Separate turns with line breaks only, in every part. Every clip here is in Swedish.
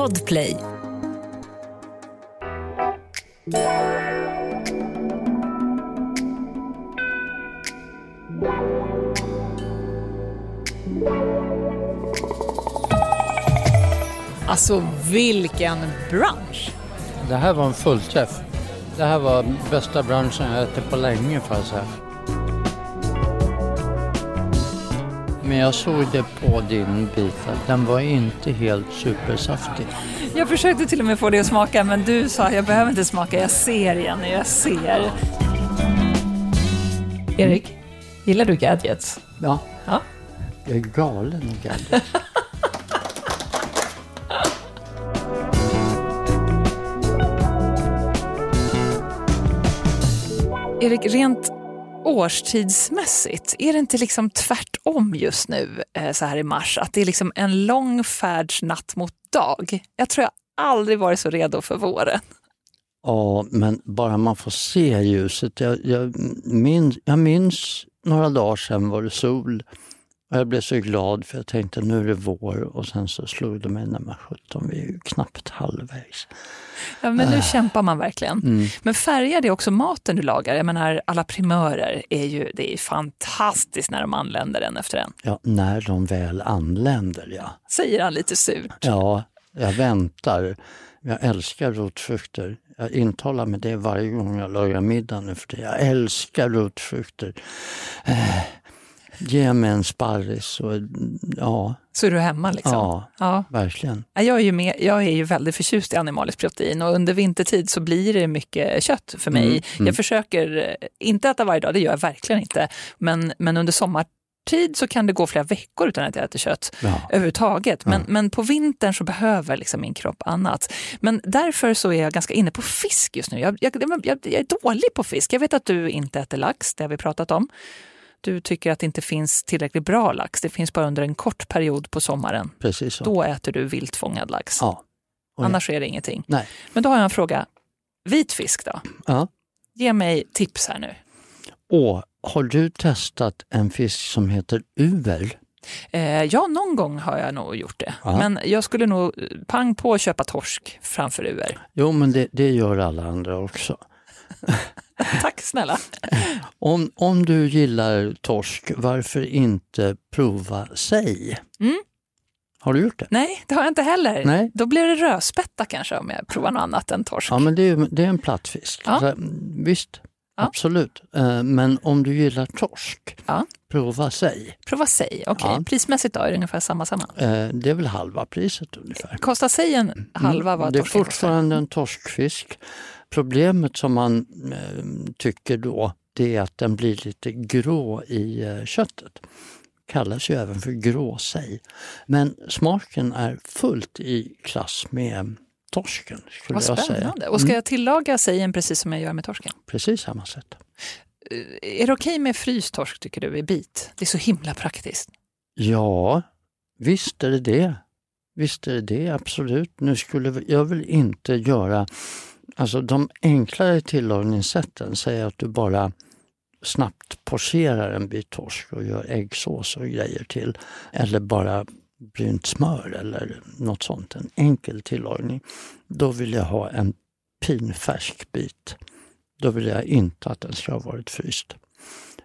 Podplay.
Alltså vilken brunch!
Det här var en fullträff. Det här var bästa brunchen jag ätit på länge får jag säga. Men jag såg det på din bit att den var inte helt supersaftig.
Jag försökte till och med få det att smaka men du sa jag behöver inte smaka, jag ser Jenny, jag ser. Erik, gillar du gadgets?
Ja,
Ja.
jag är galen i gadgets.
Erik, rent årstidsmässigt, är det inte liksom om just nu eh, så här i mars? Att det är liksom en lång färds natt mot dag? Jag tror jag aldrig varit så redo för våren.
Ja, men bara man får se ljuset. Jag, jag, minns, jag minns några dagar sedan var det sol. Och jag blev så glad för jag tänkte nu är det vår och sen så slog det mig, nej men sjutton, vi är ju knappt halvvägs.
Ja, men nu kämpar man verkligen. Men färgar det också maten du lagar? Jag menar, alla primörer är ju det är fantastiskt när de anländer en efter en.
Ja, när de väl anländer ja.
Säger han lite surt.
Ja, jag väntar. Jag älskar rotfrukter. Jag intalar mig det varje gång jag lagar middag nu för det. Jag älskar rotfrukter. Eh, ge mig en sparris och ja,
Så är du hemma liksom.
ja,
Ja.
verkligen.
Jag är, ju med, jag är ju väldigt förtjust i animaliskt protein och under vintertid så blir det mycket kött för mig.
Mm, mm.
Jag försöker eh, inte äta varje dag, det gör jag verkligen inte. Men, men under sommartid så kan det gå flera veckor utan att jag äter kött
Ja.
överhuvudtaget. Men,
Ja.
men på vintern så behöver liksom min kropp annat. Men därför så är jag ganska inne på fisk just nu. Jag, jag, jag, jag är dålig på fisk. Jag vet att du inte äter lax, det har vi pratat om. Du tycker att det inte finns tillräckligt bra lax. Det finns bara under en kort period på sommaren.
Precis så.
Då äter du viltfångad lax.
Ja. Och
Annars är det ingenting.
Nej.
Men då har jag en fråga. Vit fisk då?
Ja.
Ge mig tips här nu.
Och har du testat en fisk som heter uver?
Eh, ja, någon gång har jag nog gjort det.
Ja.
Men jag skulle nog eh, pang på köpa torsk framför uver.
Jo, men det, det gör alla andra också.
Tack snälla.
Om, om du gillar torsk, varför inte prova sig?
Mm.
Har du gjort det?
Nej, det har jag inte heller.
Nej.
Då blir det rödspätta kanske om jag provar något annat än torsk.
Ja, men det är, det är en plattfisk.
Ja.
Så, mm, visst,
Ja.
absolut. Eh, Men om du gillar torsk,
Ja.
prova sig.
Prova sig. Okej,
Ja.
prismässigt då är det ungefär samma samma.
Eh, Det är väl halva priset ungefär.
Kostar sig en halva vad
Mm, det är
torsken kostar?
fortfarande en torskfisk. Problemet som man eh, tycker då, det är att den blir lite grå i eh, köttet. Kallas ju även för gråsej. Men smaken är fullt i klass med torsken skulle
Vad spännande. Och ska jag tillaga sejen precis som jag gör med torsken?
Precis samma sätt.
Är det okej med fryst torsk tycker du i bit? Det är så himla praktiskt.
Ja, visst är det det. Visst är det det, absolut. Nu skulle jag väl inte göra... Alltså de enklare tillagningssätten säger att du bara snabbt pocherar en bit torsk och gör äggsås och grejer till. Eller bara brynt smör eller något sånt. En enkel tillagning. Då vill jag ha en pinfärsk bit. Då vill jag inte att den ska ha varit fryst.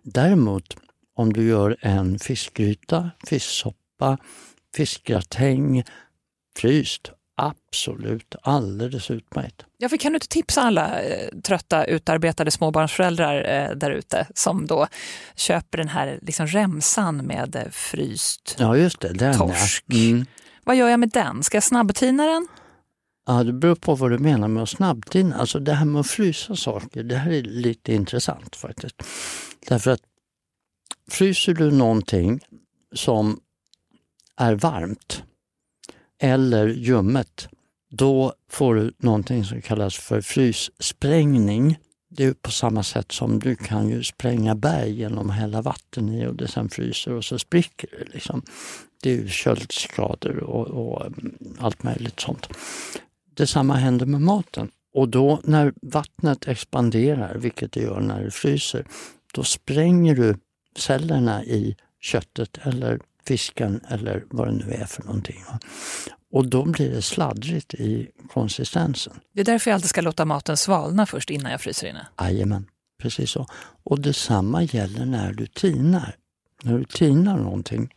Däremot om du gör en fiskgryta, fisksoppa, fiskgratäng, fryst, absolut alldeles utmärkt.
Ja, för kan du inte tipsa alla eh, trötta utarbetade småbarnsföräldrar eh, där ute som då köper den här liksom, remsan med eh, fryst?
Ja just det, den
Torsk.
ja. Mm.
Vad gör jag med den? Ska jag snabbtina den?
Ja, det beror på vad du menar med att snabbtina. Alltså det här med att frysa saker, det här är lite intressant faktiskt. Därför att fryser du någonting som är varmt eller ljummet, då får du någonting som kallas för fryssprängning. Det är på samma sätt som du kan ju spränga berg genom att hälla vatten i och det sen fryser och så spricker det. Liksom. Det är ju köldskador och, och mm, allt möjligt sånt. Detsamma händer med maten. Och då när vattnet expanderar, vilket det gör när det fryser, då spränger du cellerna i köttet eller fisken eller vad det nu är för någonting. Och då blir det sladdrigt i konsistensen.
Det är därför jag alltid ska låta maten svalna först innan jag fryser inne.
Jajamän, precis så. Och detsamma gäller när du tinar. När du tinar någonting,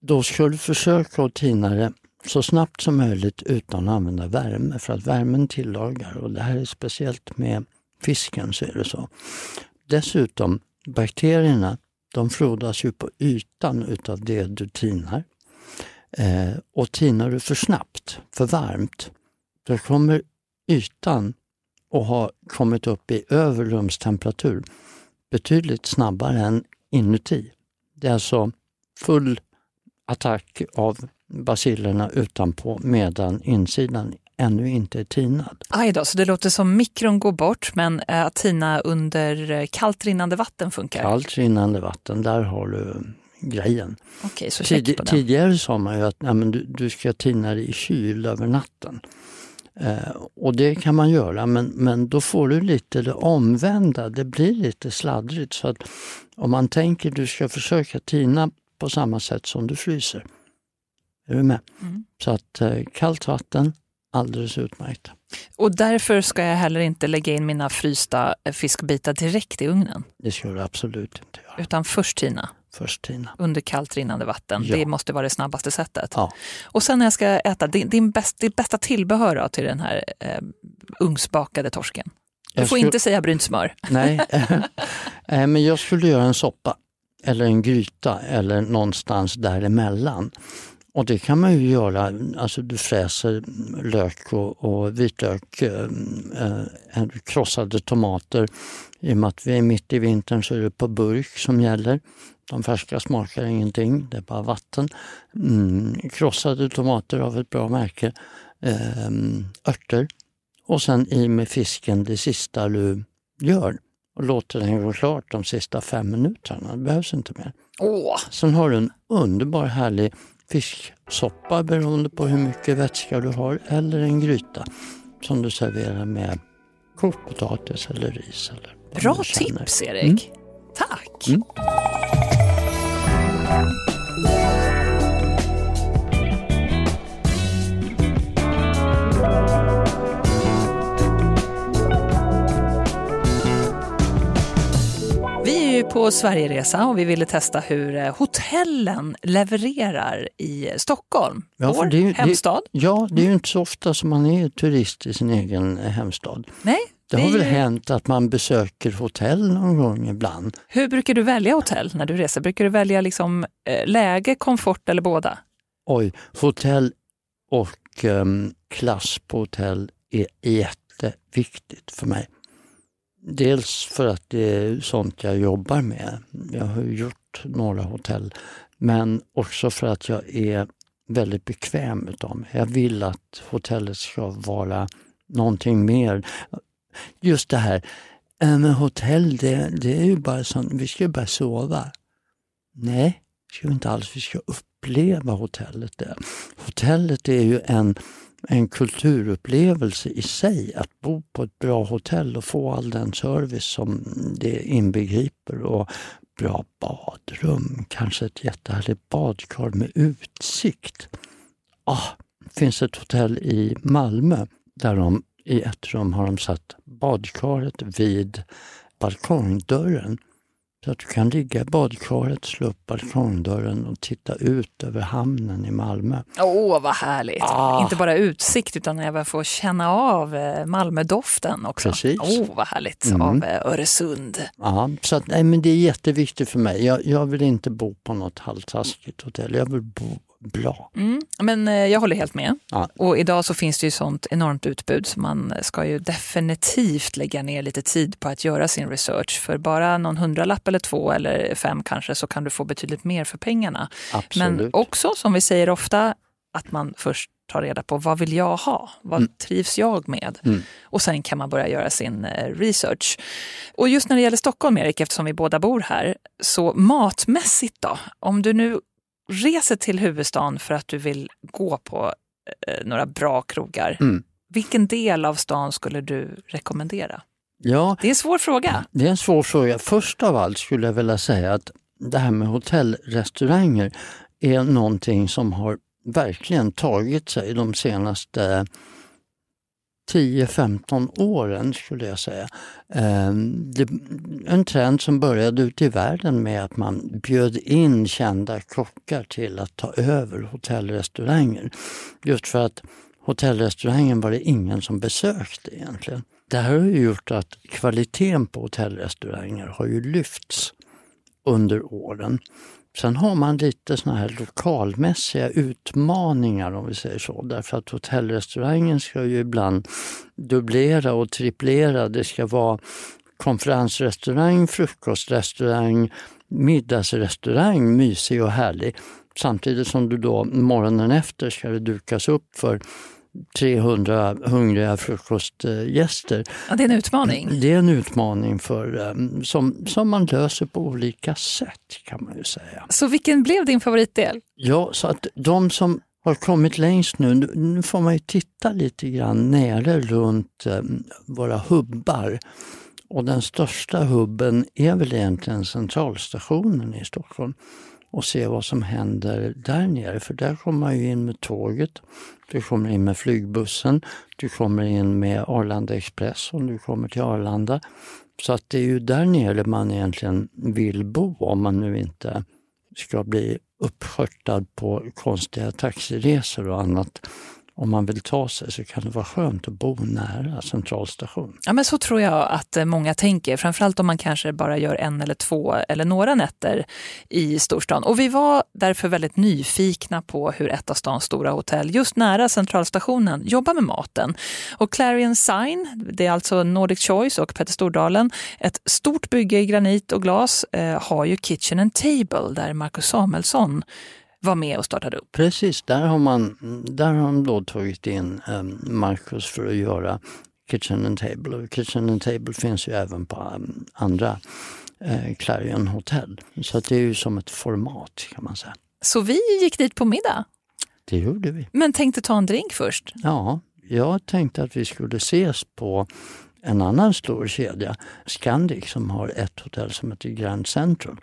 då ska du försöka att tina det så snabbt som möjligt utan att använda värme, för att värmen tillagar och det här är speciellt med fisken så är det så. Dessutom, bakterierna de frodas ju på ytan utav det du tinar. Eh, och tinar du för snabbt, för varmt, då kommer ytan att ha kommit upp i över rumstemperatur betydligt snabbare än inuti. Det är alltså full attack av bacillerna utanpå medan insidan ännu inte är tinad.
Aj då, så det låter som mikron går bort men eh, att tina under eh, kallt rinnande vatten funkar?
Kallt rinnande vatten, där har du grejen.
Så
Tid, tidigare sa man ju att ja, men du, du ska tina det i kyl över natten. Eh, och det kan man göra men, men då får du lite det omvända, det blir lite sladdrigt. Så att om man tänker du ska försöka tina på samma sätt som du fryser. Är du med?
Mm.
Så att eh, kallt vatten, alldeles utmärkt.
Och därför ska jag heller inte lägga in mina frysta eh, fiskbitar direkt i ugnen?
Det ska du absolut inte göra.
Utan först tina?
Först tina.
Under kallt rinnande vatten.
Ja.
Det måste vara det snabbaste sättet.
Ja.
Och sen när jag ska äta, din, din bäst, ditt bästa tillbehör då till den här eh, ugnsbakade torsken? Du
Jag
får
skulle-
inte säga brynt smör.
Nej, Eh, men jag skulle göra en soppa eller en gryta eller någonstans däremellan. Och det kan man ju göra, alltså du fräser lök och, och vitlök, eh, eh, krossade tomater. I och med att vi är mitt i vintern så är det på burk som gäller. De färska smakar ingenting, det är bara vatten. Mm, krossade tomater av ett bra märke. Eh, örter. Och sen i med fisken det sista du gör och låter den gå klart de sista fem minuterna. Det behövs inte mer.
Åh,
Sen har du en underbar härlig fisksoppa beroende på hur mycket vätska du har eller en gryta som du serverar med kokt potatis eller ris. Eller
bra tips Erik. Tack.
Mm.
Vi är ju på Sverigeresa och vi ville testa hur eh, hotellen levererar i Stockholm,
Ja,
vår
det ju- det-
hemstad.
Ja, det är ju inte så ofta som man är turist i sin egen eh, hemstad.
Nej,
Det har
är
väl
ju-
hänt att man besöker hotell någon gång ibland.
Hur brukar du välja hotell när du reser? Brukar du välja liksom, eh, läge, komfort eller båda?
Oj, hotell och ehm, klass på hotell är jätteviktigt för mig. Dels för att det är sånt jag jobbar med. Jag har ju gjort några hotell. Men också för att jag är väldigt bekväm utav mig. Jag vill att hotellet ska vara någonting mer. Just det här, äh, men hotell det, det är ju bara sånt, vi ska ju bara sova. Nej, det ska vi inte alls. Vi ska uppleva hotellet. Där. Hotellet är ju en, en kulturupplevelse i sig. Att bo på ett bra hotell och få all den service som det inbegriper. Och bra badrum, kanske ett jättehärligt badkar med utsikt. Ah, det finns ett hotell i Malmö där de i ett rum har de satt badkaret vid balkongdörren. Så att du kan ligga i badkaret, slå upp balkongdörren och titta ut över hamnen i Malmö.
Åh, vad härligt!
Ah.
Inte bara utsikt utan även få känna av eh, Malmödoften också.
Precis.
Åh, vad härligt!
Mm.
Av eh, Öresund.
Ja, så att, nej, men det är jätteviktigt för mig. Jag, jag vill inte bo på något halvtaskigt hotell. Jag vill bo bra.
Mm, men eh, jag håller helt med.
Ja.
Och idag så finns det ju sånt enormt utbud så man ska ju definitivt lägga ner lite tid på att göra sin research. För bara någon hundralapp eller två eller fem kanske så kan du få betydligt mer för pengarna.
Absolut.
Men också, som vi säger ofta, att man först tar reda på vad vill jag ha? Vad trivs jag med?
Mm.
Och sen kan man börja göra sin eh, research. Och just när det gäller Stockholm, Erik, eftersom vi båda bor här, så matmässigt då? Om du nu reser till huvudstaden för att du vill gå på eh, några bra krogar,
Mm.
vilken del av stan skulle du rekommendera?
Ja,
Det är en svår fråga.
Det är en svår fråga. Först av allt skulle jag vilja säga att det här med hotellrestauranger är någonting som har verkligen tagit sig de senaste 10-15 åren skulle jag säga. Ehm, en trend som började ute i världen med att man bjöd in kända kockar till att ta över hotellrestauranger. Just för att hotellrestaurangen var det ingen som besökte egentligen. Det här har ju gjort att kvaliteten på hotellrestauranger har ju lyfts under åren. Sen har man lite såna här lokalmässiga utmaningar om vi säger så. Därför att hotellrestaurangen ska ju ibland dubblera och triplera. Det ska vara konferensrestaurang, frukostrestaurang, middagsrestaurang, mysig och härlig. Samtidigt som du då morgonen efter ska det dukas upp för 300 hungriga frukostgäster.
Ja, det är en utmaning.
Det är en utmaning för, eh, som, som man löser på olika sätt kan man ju säga.
Så vilken blev din favoritdel?
Ja, så att de som har kommit längst nu, nu får man ju titta lite grann nere runt eh, våra hubbar. Och den största hubben är väl egentligen centralstationen i Stockholm och se vad som händer där nere. För där kommer man ju in med tåget, du kommer in med flygbussen, du kommer in med Arlanda Express om du kommer till Arlanda. Så att det är ju där nere man egentligen vill bo om man nu inte ska bli uppskörtad på konstiga taxiresor och annat om man vill ta sig så kan det vara skönt att bo nära centralstation.
Ja, men så tror jag att eh, många tänker, framförallt om man kanske bara gör en eller två eller några nätter i storstan. Och vi var därför väldigt nyfikna på hur ett av stans stora hotell, just nära centralstationen, jobbar med maten. Och Clarion Sign, det är alltså Nordic Choice och Petter Stordalen, ett stort bygge i granit och glas, eh, har ju Kitchen and Table där Marcus Samuelsson var med och startade upp.
Precis, där har man där har de då tagit in um, Marcus för att göra Kitchen and Table. Och Kitchen and Table finns ju även på um, andra uh, Clarion hotell. Så det är ju som ett format kan man säga.
Så vi gick dit på middag?
Det gjorde vi.
Men tänkte ta en drink först?
Ja, jag tänkte att vi skulle ses på en annan stor kedja, Scandic, som har ett hotell som heter Grand Central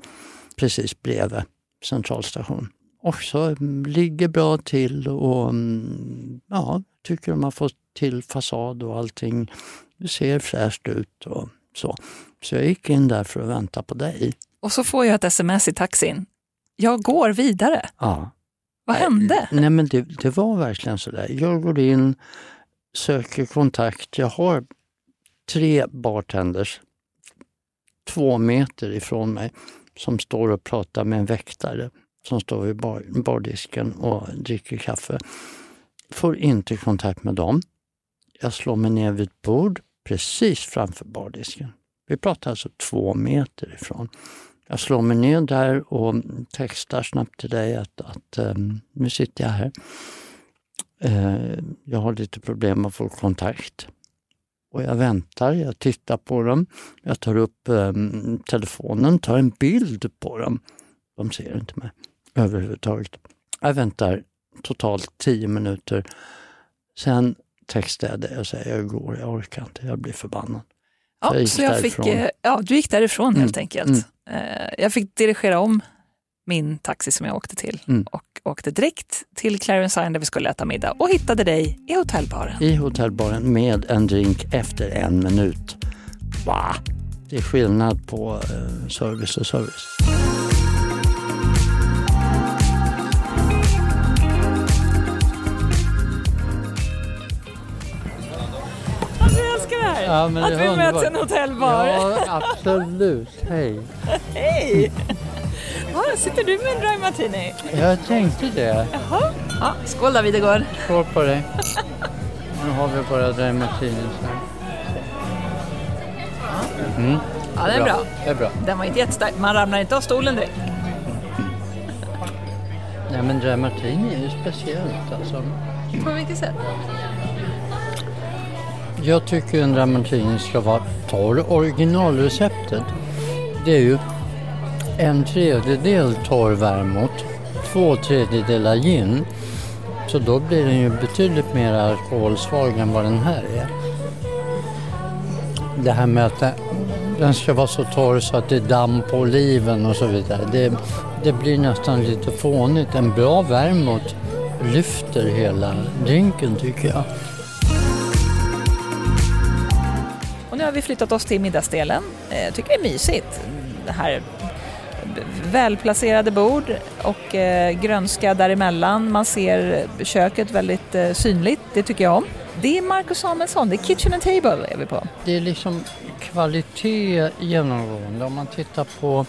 precis bredvid centralstation också ligger bra till och mm, ja, tycker de har fått till fasad och allting. Det ser fräscht ut och så. Så jag gick in där för att vänta på dig.
Och så får jag ett sms i taxin. Jag går vidare.
Ja.
Vad hände?
Nej men det, det var verkligen så där. Jag går in, söker kontakt. Jag har tre bartenders två meter ifrån mig som står och pratar med en väktare som står vid bar, bardisken och dricker kaffe. Får inte kontakt med dem. Jag slår mig ner vid ett bord precis framför bardisken. Vi pratar alltså två meter ifrån. Jag slår mig ner där och textar snabbt till dig att, att um, nu sitter jag här. Uh, jag har lite problem att få kontakt. Och jag väntar, jag tittar på dem. Jag tar upp um, telefonen, tar en bild på dem. De ser inte mig överhuvudtaget. Jag väntar totalt tio minuter. Sen textar jag det och säger jag går, jag orkar inte, jag blir förbannad.
Ja, jag så jag fick, eh, ja, du gick därifrån mm. helt enkelt. Mm. Eh, jag fick dirigera om min taxi som jag åkte till mm. och åkte direkt till Clarence Sign där vi skulle äta middag och hittade dig i hotellbaren.
I hotellbaren med en drink efter en minut. Va? Det är skillnad på eh, service och service.
Ja, att vi möts i en hotellbar.
Ja, absolut. Hej.
Hej! Ja, sitter du med en dry martini?
Jag tänkte det.
Jaha. Ja, skål då Videgård.
Skål på dig. Nu har vi bara dry martinis här.
Mm. Ja, den är bra.
Det är bra.
Den var inte jättestark. Man ramlar inte av stolen direkt.
Nej, men dry martini är ju speciellt alltså.
På vilket sätt?
Jag tycker en Dramatini ska vara torr. Originalreceptet det är ju en tredjedel torr vermouth, två tredjedelar gin. Så då blir den ju betydligt mer alkoholsvag än vad den här är. Det här med att den ska vara så torr så att det är damm på oliven och så vidare. Det, det blir nästan lite fånigt. En bra vermouth lyfter hela drinken tycker jag.
Har vi flyttat oss till middagsdelen. Eh, jag tycker det är mysigt. Det här välplacerade bord och eh, grönska däremellan. Man ser köket väldigt eh, synligt, det tycker jag om. Det är Marcus Samuelsson, det är Kitchen and Table är vi på.
Det är liksom kvalitet genomgående. Om man tittar på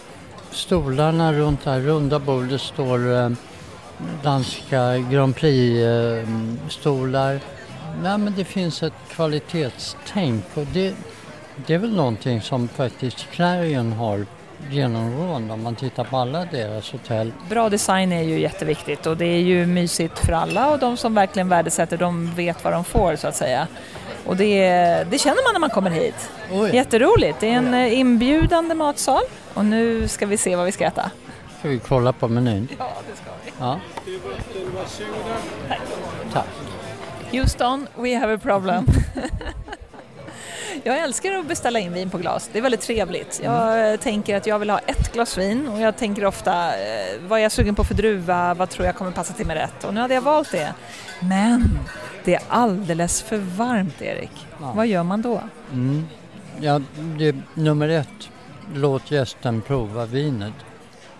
stolarna runt det här runda bordet står danska Grand Prix-stolar. Nej men det finns ett kvalitetstänk och det, det är väl någonting som faktiskt Clarion har genomgående om man tittar på alla deras hotell.
Bra design är ju jätteviktigt och det är ju mysigt för alla och de som verkligen värdesätter de vet vad de får så att säga. Och det, det känner man när man kommer hit. Oj. Jätteroligt, det är en eh, inbjudande matsal och nu ska vi se vad vi ska äta.
Ska vi kolla på menyn?
Ja, det ska vi.
Ja.
Tack.
Tack.
Houston, we have a problem. Jag älskar att beställa in vin på glas, det är väldigt trevligt. Jag mm. tänker att jag vill ha ett glas vin och jag tänker ofta eh, vad är jag sugen på för druva, vad tror jag kommer passa till mig rätt och nu hade jag valt det. Men det är alldeles för varmt Erik, ja. vad gör man då?
Mm. Ja, det, nummer ett, låt gästen prova vinet.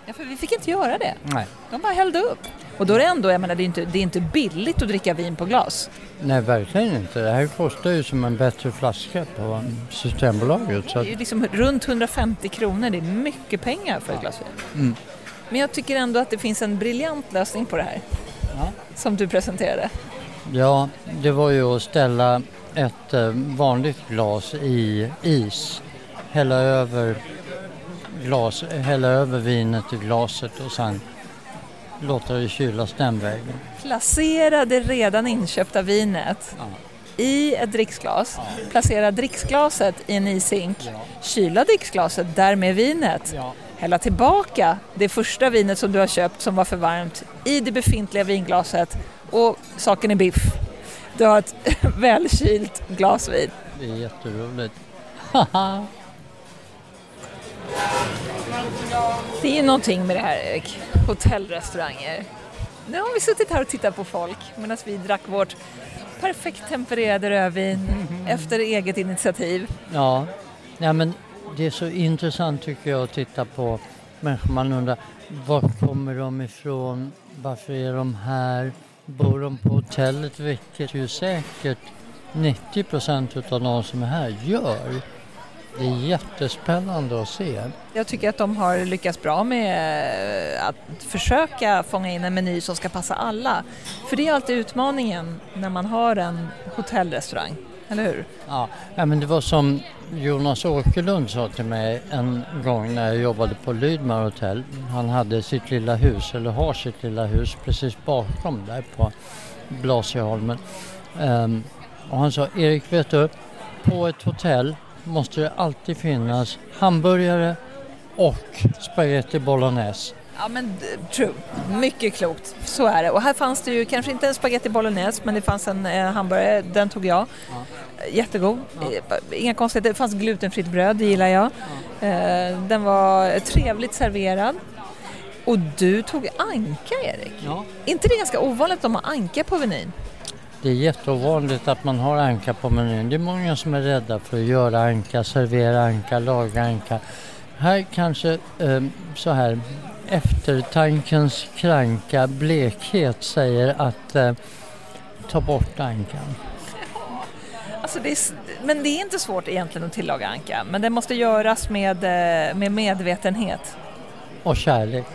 Ja, för vi fick inte göra det.
Nej.
De bara hällde upp. Och då är det ändå, jag menar, det är, inte, det är inte billigt att dricka vin på glas.
Nej, verkligen inte. Det här kostar ju som en bättre flaska på Systembolaget.
Så att... Det är liksom runt 150 kronor, det är mycket pengar för ett glas vin. Mm. Men jag tycker ändå att det finns en briljant lösning på det här. Ja. Som du presenterade.
Ja, det var ju att ställa ett eh, vanligt glas i is, hälla över, glas, hälla över vinet i glaset och sen låta det kylas den vägen.
Placera det redan inköpta vinet ja. i ett dricksglas, ja. placera dricksglaset i en ishink, ja. kyla dricksglaset, därmed vinet, ja. hälla tillbaka det första vinet som du har köpt som var för varmt i det befintliga vinglaset och saken är biff. Du har ett välkylt glas vin.
Det är jätteroligt.
Det är någonting med det här Erik, hotellrestauranger. Nu har vi suttit här och tittat på folk medan vi drack vårt perfekt tempererade rödvin mm. efter eget initiativ.
Ja. ja, men det är så intressant tycker jag att titta på människor. Man undrar var kommer de ifrån? Varför är de här? Bor de på hotellet? Vilket ju säkert 90 procent av de som är här gör. Det är jättespännande att se.
Jag tycker att de har lyckats bra med eh, att försöka fånga in en meny som ska passa alla. För det är alltid utmaningen när man har en hotellrestaurang, eller hur?
Ja, men det var som Jonas Åkerlund sa till mig en gång när jag jobbade på Lydmar hotell. Han hade sitt lilla hus, eller har sitt lilla hus, precis bakom där på Blasieholmen. Um, och han sa, Erik vet du, på ett hotell måste det alltid finnas hamburgare och spaghetti bolognese.
Ja men true, mycket klokt. Så är det. Och här fanns det ju kanske inte en spaghetti bolognese men det fanns en eh, hamburgare, den tog jag. Ja. Jättegod. Ja. Inga konstigheter, det fanns glutenfritt bröd, det gillar jag. Ja. Eh, den var trevligt serverad. Och du tog anka Erik. Ja. inte det ganska ovanligt att de har anka på menyn?
Det är jätteovanligt att man har anka på menyn. Det är många som är rädda för att göra anka, servera anka, laga anka. Här kanske eh, så här eftertankens kranka blekhet säger att eh, ta bort ankan.
Alltså det är, men det är inte svårt egentligen att tillaga anka, men det måste göras med, eh, med medvetenhet.
Och kärlek.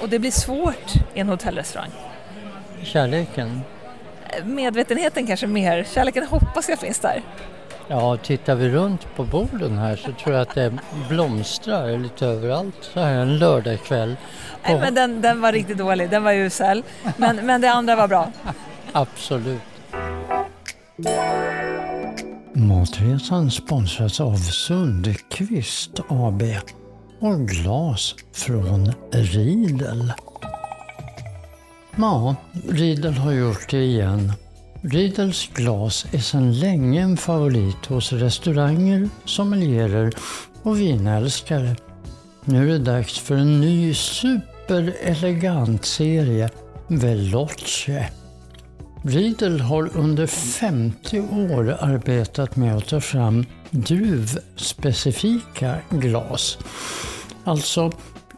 Och det blir svårt i en hotellrestaurang.
Kärleken?
Medvetenheten kanske mer. Kärleken hoppas jag finns där.
Ja, tittar vi runt på borden här så tror jag att det blomstrar lite överallt så här en lördagkväll.
Nej, men den, den var riktigt dålig, den var usel. Men, men det andra var bra.
Absolut. Matresan sponsras av Sundqvist AB och glas från Riedel. Ja, Riedel har gjort det igen. Riedels glas är sedan länge en favorit hos restauranger, sommelierer och vinälskare. Nu är det dags för en ny superelegant serie Veloce. Riedel har under 50 år arbetat med att ta fram druvspecifika glas. Alltså,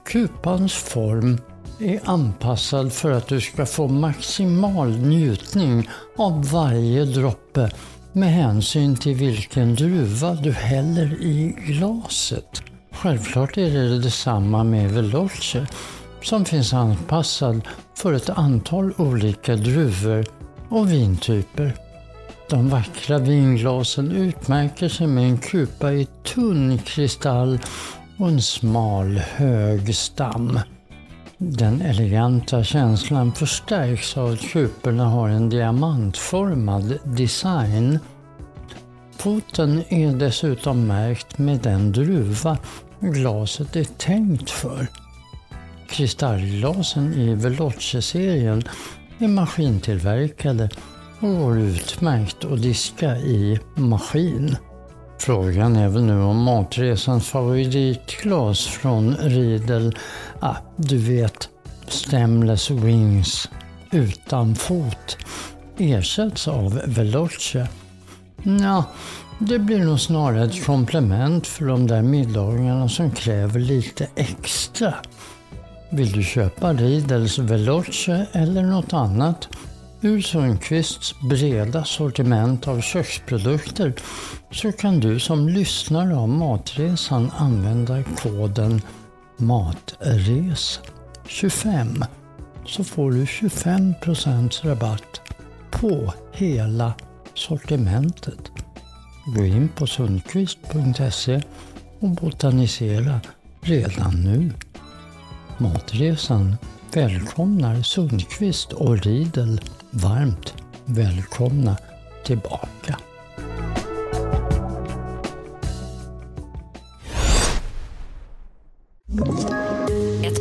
kupans form är anpassad för att du ska få maximal njutning av varje droppe med hänsyn till vilken druva du häller i glaset. Självklart är det detsamma med Veloce som finns anpassad för ett antal olika druvor och vintyper. De vackra vinglasen utmärker sig med en kupa i tunn kristall och en smal hög stam. Den eleganta känslan förstärks av att kuporna har en diamantformad design. Foten är dessutom märkt med den druva glaset är tänkt för. Kristallglasen i Veloce-serien är maskintillverkade och går utmärkt att diska i maskin. Frågan är väl nu om matresans favoritglas från Riedel, ah, du vet, Stemless Wings utan fot ersätts av Veloce. Ja, det blir nog snarare ett komplement för de där middagarna som kräver lite extra. Vill du köpa Riedels Veloce eller något annat? Ur Sundqvists breda sortiment av köksprodukter så kan du som lyssnare av Matresan använda koden MATRES25 så får du 25% rabatt på hela sortimentet. Gå in på sundqvist.se och botanisera redan nu. Matresan välkomnar Sundqvist och Riedel varmt välkomna tillbaka.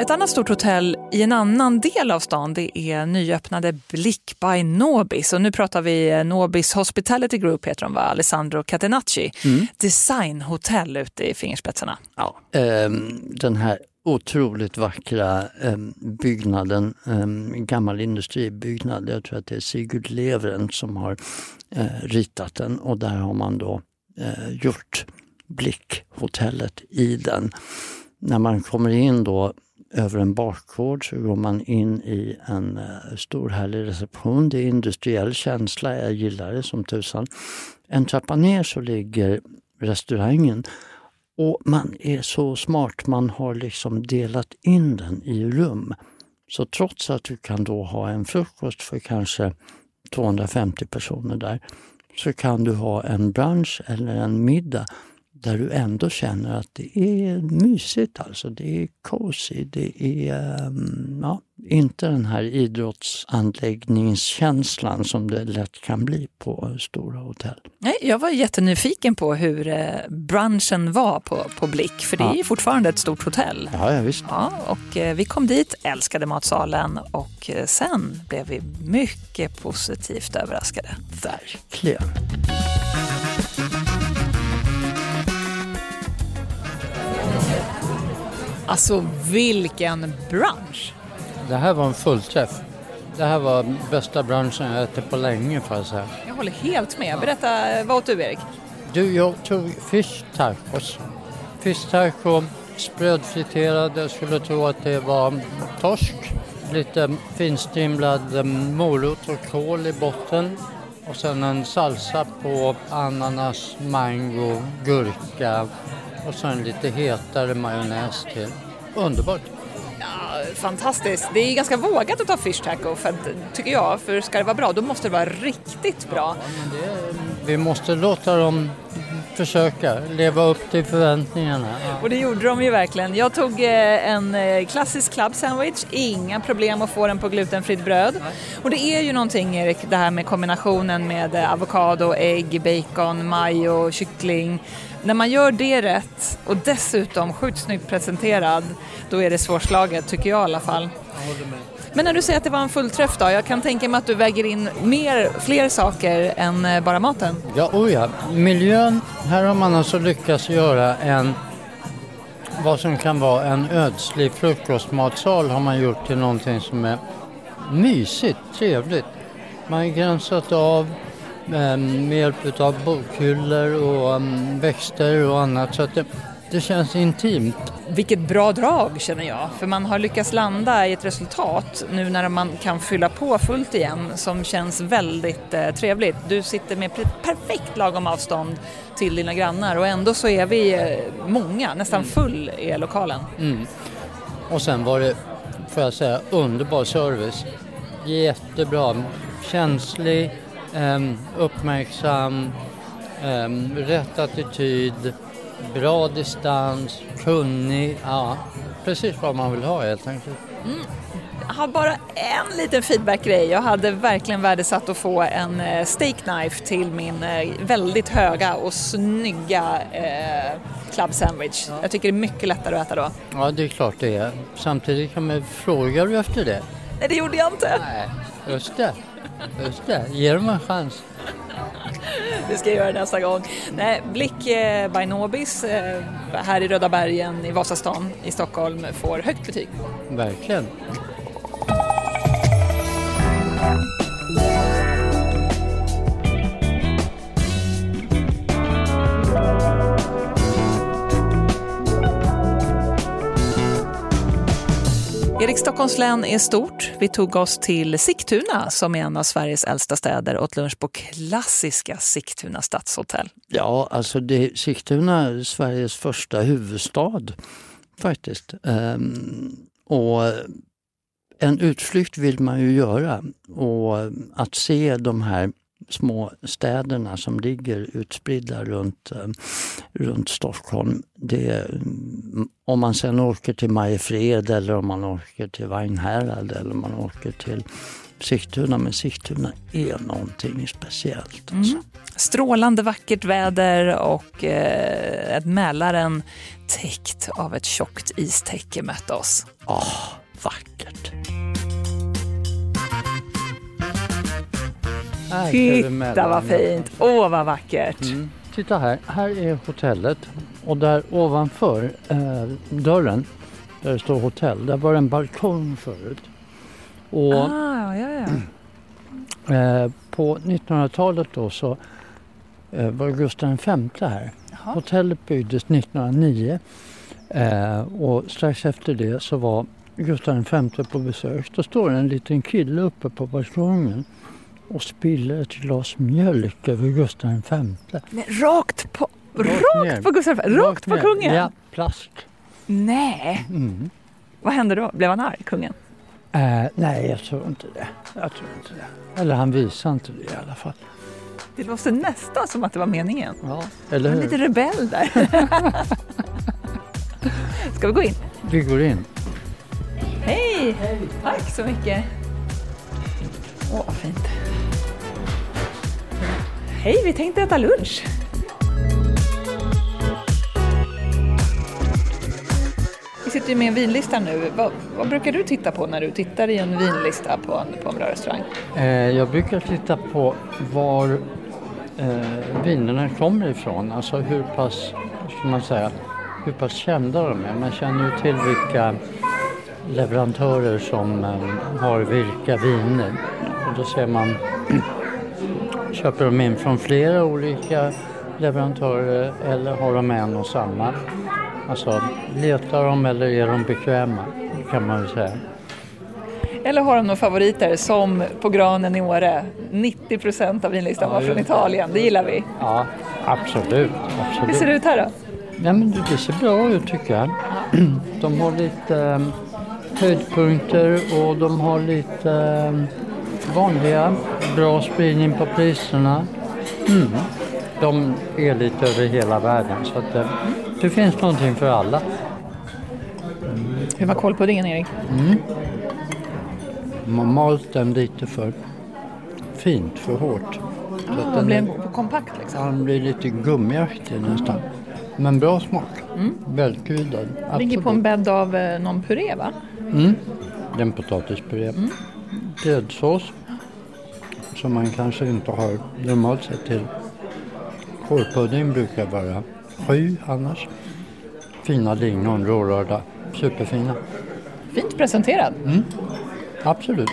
Ett annat stort hotell i en annan del av stan det är nyöppnade Blick by Nobis. Och nu pratar vi eh, Nobis Hospitality Group, heter de va? Alessandro Catenacci. Mm. Designhotell ute i fingerspetsarna.
Ja, eh, den här otroligt vackra eh, byggnaden, eh, gammal industribyggnad. Jag tror att det är Sigurd Levren som har eh, ritat den och där har man då eh, gjort Blickhotellet i den. När man kommer in då över en bakgård så går man in i en eh, stor härlig reception. Det är industriell känsla, jag gillar det som tusan. En trappa ner så ligger restaurangen och man är så smart, man har liksom delat in den i rum. Så trots att du kan då ha en frukost för kanske 250 personer där så kan du ha en brunch eller en middag där du ändå känner att det är mysigt. Alltså. Det är cozy. Det är um, ja, inte den här idrottsanläggningskänslan som det lätt kan bli på stora hotell.
Nej, jag var jättenyfiken på hur eh, brunchen var på, på Blick, för det ja. är fortfarande ett stort hotell.
Ja, ja visst.
Ja, och eh, vi kom dit, älskade matsalen och eh, sen blev vi mycket positivt överraskade.
Verkligen.
Alltså vilken brunch!
Det här var en fullträff. Det här var bästa brunchen jag ätit på länge får jag säga.
Jag håller helt med. Berätta, vad åt du Erik?
Du, jag tog fish tacos. Fish taco, sprödfriterad. Jag skulle tro att det var torsk. Lite finstrimlad eh, morot och kål i botten. Och sen en salsa på ananas, mango, gurka och sen lite hetare majonnäs till. Underbart!
Ja, fantastiskt. Det är ganska vågat att ta fish taco, för, tycker jag. För ska det vara bra, då måste det vara riktigt bra.
Ja, det, vi måste låta dem försöka leva upp till förväntningarna. Ja.
Och det gjorde de ju verkligen. Jag tog eh, en eh, klassisk club sandwich, inga problem att få den på glutenfritt bröd. Och det är ju någonting Erik, det här med kombinationen med eh, avokado, ägg, bacon, majo, kyckling. När man gör det rätt och dessutom sjukt snyggt presenterad, då är det svårslaget tycker jag i alla fall. Men när du säger att det var en fullträff då, jag kan tänka mig att du väger in mer, fler saker än eh, bara maten.
Ja, oh ja. Miljön, här har man alltså lyckats göra en vad som kan vara en ödslig frukostmatsal har man gjort till någonting som är mysigt, trevligt. Man har gränsat av med hjälp av bokhyllor och um, växter och annat så att det, det känns intimt.
Vilket bra drag känner jag, för man har lyckats landa i ett resultat nu när man kan fylla på fullt igen som känns väldigt eh, trevligt. Du sitter med perfekt lagom avstånd till dina grannar och ändå så är vi eh, många, nästan full är lokalen.
Mm. Och sen var det, får jag säga, underbar service. Jättebra, känslig, uppmärksam, eh, rätt attityd bra distans, kunnig, ja precis vad man vill ha helt enkelt. Mm.
Jag har bara en liten feedback-grej. Jag hade verkligen värdesatt att få en eh, steak knife till min eh, väldigt höga och snygga eh, club sandwich. Ja. Jag tycker det är mycket lättare att äta då.
Ja, det är klart det är. Samtidigt kan man fråga du efter det?
Nej, det gjorde jag inte.
Nej, just det. Just det. Ge dem en chans.
Det ska jag göra nästa gång. Nej, Blick eh, by Nobis eh, här i Röda bergen i Vasastan i Stockholm får högt betyg.
Verkligen.
Erik, Stockholms län är stort. Vi tog oss till Sigtuna som är en av Sveriges äldsta städer och åt lunch på klassiska Sigtuna stadshotell.
Ja, alltså det, Sigtuna är Sveriges första huvudstad faktiskt. Ehm, och en utflykt vill man ju göra och att se de här små städerna som ligger utspridda runt, eh, runt Stockholm. Det, om man sen åker till Mariefred eller om man åker till Vagnhärad eller om man åker till Sigtuna. Men Sigtuna är någonting speciellt. Alltså. Mm.
Strålande vackert väder och eh, ett Mälaren täckt av ett tjockt istäcke mötte oss.
Ah, vackert!
Titta vad fint! Åh vad vackert! Mm.
Titta här, här är hotellet och där ovanför eh, dörren där det står hotell, där var det en balkong förut.
Och, ah, ja, ja.
Eh, på 1900-talet då så eh, var Gustav V här. Jaha. Hotellet byggdes 1909 eh, och strax efter det så var Gustav V på besök. Då står en liten kille uppe på balkongen och spiller ett glas mjölk över Gustav V.
Men rakt på, rakt, rakt på Gustav V? Rakt, rakt på kungen?
Ja, plask.
Nej! Mm. Vad hände då? Blev han arg, kungen?
Uh, nej, jag tror inte det. Jag tror inte det. Eller han visar inte det i alla fall.
Det låter nästan som att det var meningen.
Ja, eller hur?
Lite rebell där. Ska vi gå in?
Vi går in.
Hej! Hej. Tack så mycket. Åh, vad fint. Hej, vi tänkte äta lunch. Vi sitter ju med en vinlista nu. Vad, vad, brukar du titta på när du tittar i en vinlista på en, på en bra restaurang?
Eh, jag brukar titta på var eh, vinerna kommer ifrån. Alltså hur pass, ska man säga, hur pass kända de är. Man känner ju till vilka leverantörer som eh, har vilka viner. Och då ser man Köper de in från flera olika leverantörer eller har de en och samma? Alltså letar de eller är de bekväma kan man väl säga.
Eller har de några favoriter som på granen i Åre? 90 procent av vinlistan ja, var från Italien, det gillar vi.
Ja, absolut. absolut.
Hur ser det ut här då?
Ja, men det ser bra ut tycker jag. De har lite um, höjdpunkter och de har lite um, vanliga, bra spridning på priserna. Mm. De är lite över hela världen så att, eh, det finns någonting för alla.
Hur var kålpuddingen Erik?
Man har malt den lite för fint, för hårt. Så att
Den blev
är,
kompakt liksom.
den blir lite gummiaktig nästan. Men bra smak. Välkryddad.
Ligger på en bädd av eh, någon puré va?
Det är en potatispuré. Gräddsås som man kanske inte har normalt sett till. Kålpudding brukar vara sju annars. Fina lingon, rårörda, superfina.
Fint presenterad.
Absolut.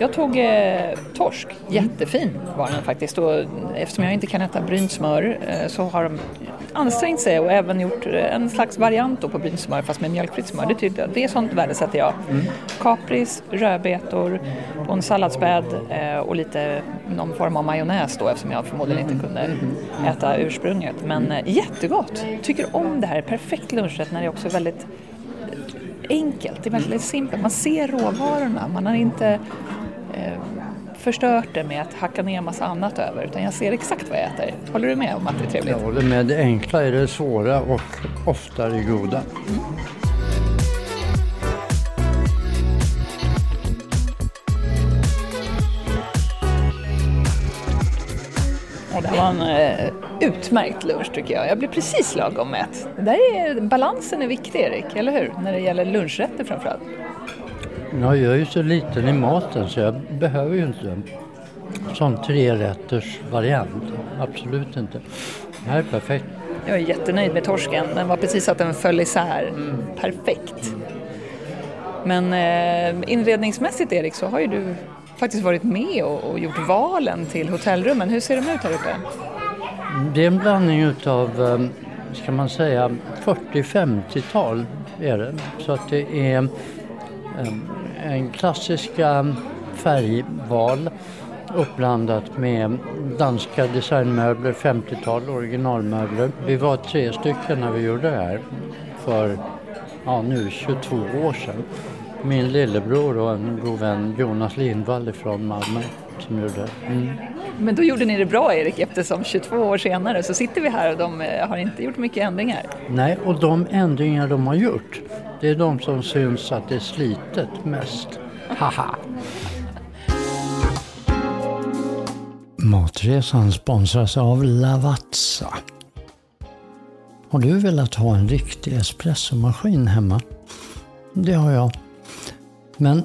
Jag tog eh, torsk, jättefin var den faktiskt. Och eftersom jag inte kan äta brynt smör eh, så har de ansträngt sig och även gjort eh, en slags variant på brynt smör fast med mjölkfritt smör. Det, tyckte, det är sånt värdesätter jag. Kapris, rödbetor på en salladsbädd eh, och lite någon form av majonnäs då eftersom jag förmodligen inte kunde äta ursprunget. Men eh, jättegott! Tycker om det här, perfekt lunchrätt när det är också väldigt enkelt, det är väldigt simpelt. Man ser råvarorna, man har inte eh, förstört det med att hacka ner massa annat över utan jag ser exakt vad jag äter. Håller du med om att det är trevligt?
Jag håller med. Det enkla är det svåra och ofta det goda.
Och det var en eh, utmärkt lunch tycker jag. Jag blev precis lagom mätt. Det där är, balansen är viktig Erik, eller hur? När det gäller lunchrätter framförallt.
Ja, jag är ju så liten i maten så jag behöver ju inte en sån trerätters variant. Absolut inte. Det här är perfekt.
Jag är jättenöjd med torsken. Den var precis att den föll isär. Perfekt. Men eh, inredningsmässigt Erik så har ju du faktiskt varit med och, och gjort valen till hotellrummen. Hur ser de ut här uppe?
Det är en blandning utav, eh, ska man säga, 40-50-tal är det. Så att det är en klassiska färgval uppblandat med danska designmöbler, 50-tal originalmöbler. Vi var tre stycken när vi gjorde det här för ja, nu 22 år sedan. Min lillebror och en god vän Jonas Lindvall från Malmö som gjorde det. Mm.
Men då gjorde ni det bra Erik eftersom 22 år senare så sitter vi här och de eh, har inte gjort mycket ändringar.
Nej, och de ändringar de har gjort, det är de som syns att det är slitet mest. Haha! Matresan sponsras av Lavazza. Har du velat ha en riktig espressomaskin hemma? Det har jag. Men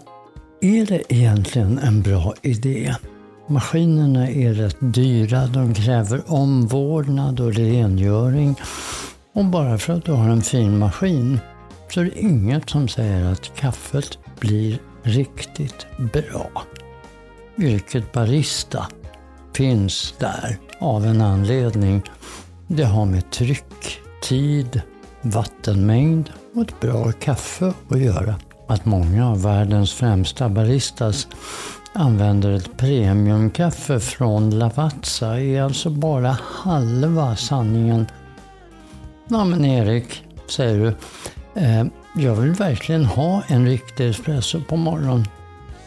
är det egentligen en bra idé? Maskinerna är rätt dyra, de kräver omvårdnad och rengöring. Och bara för att du har en fin maskin så är det inget som säger att kaffet blir riktigt bra. Yrket barista finns där av en anledning. Det har med tryck, tid, vattenmängd och ett bra kaffe att göra. Att många av världens främsta baristas använder ett premiumkaffe från Lavazza är alltså bara halva sanningen. Ja men Erik, säger du, eh, jag vill verkligen ha en riktig espresso på morgonen.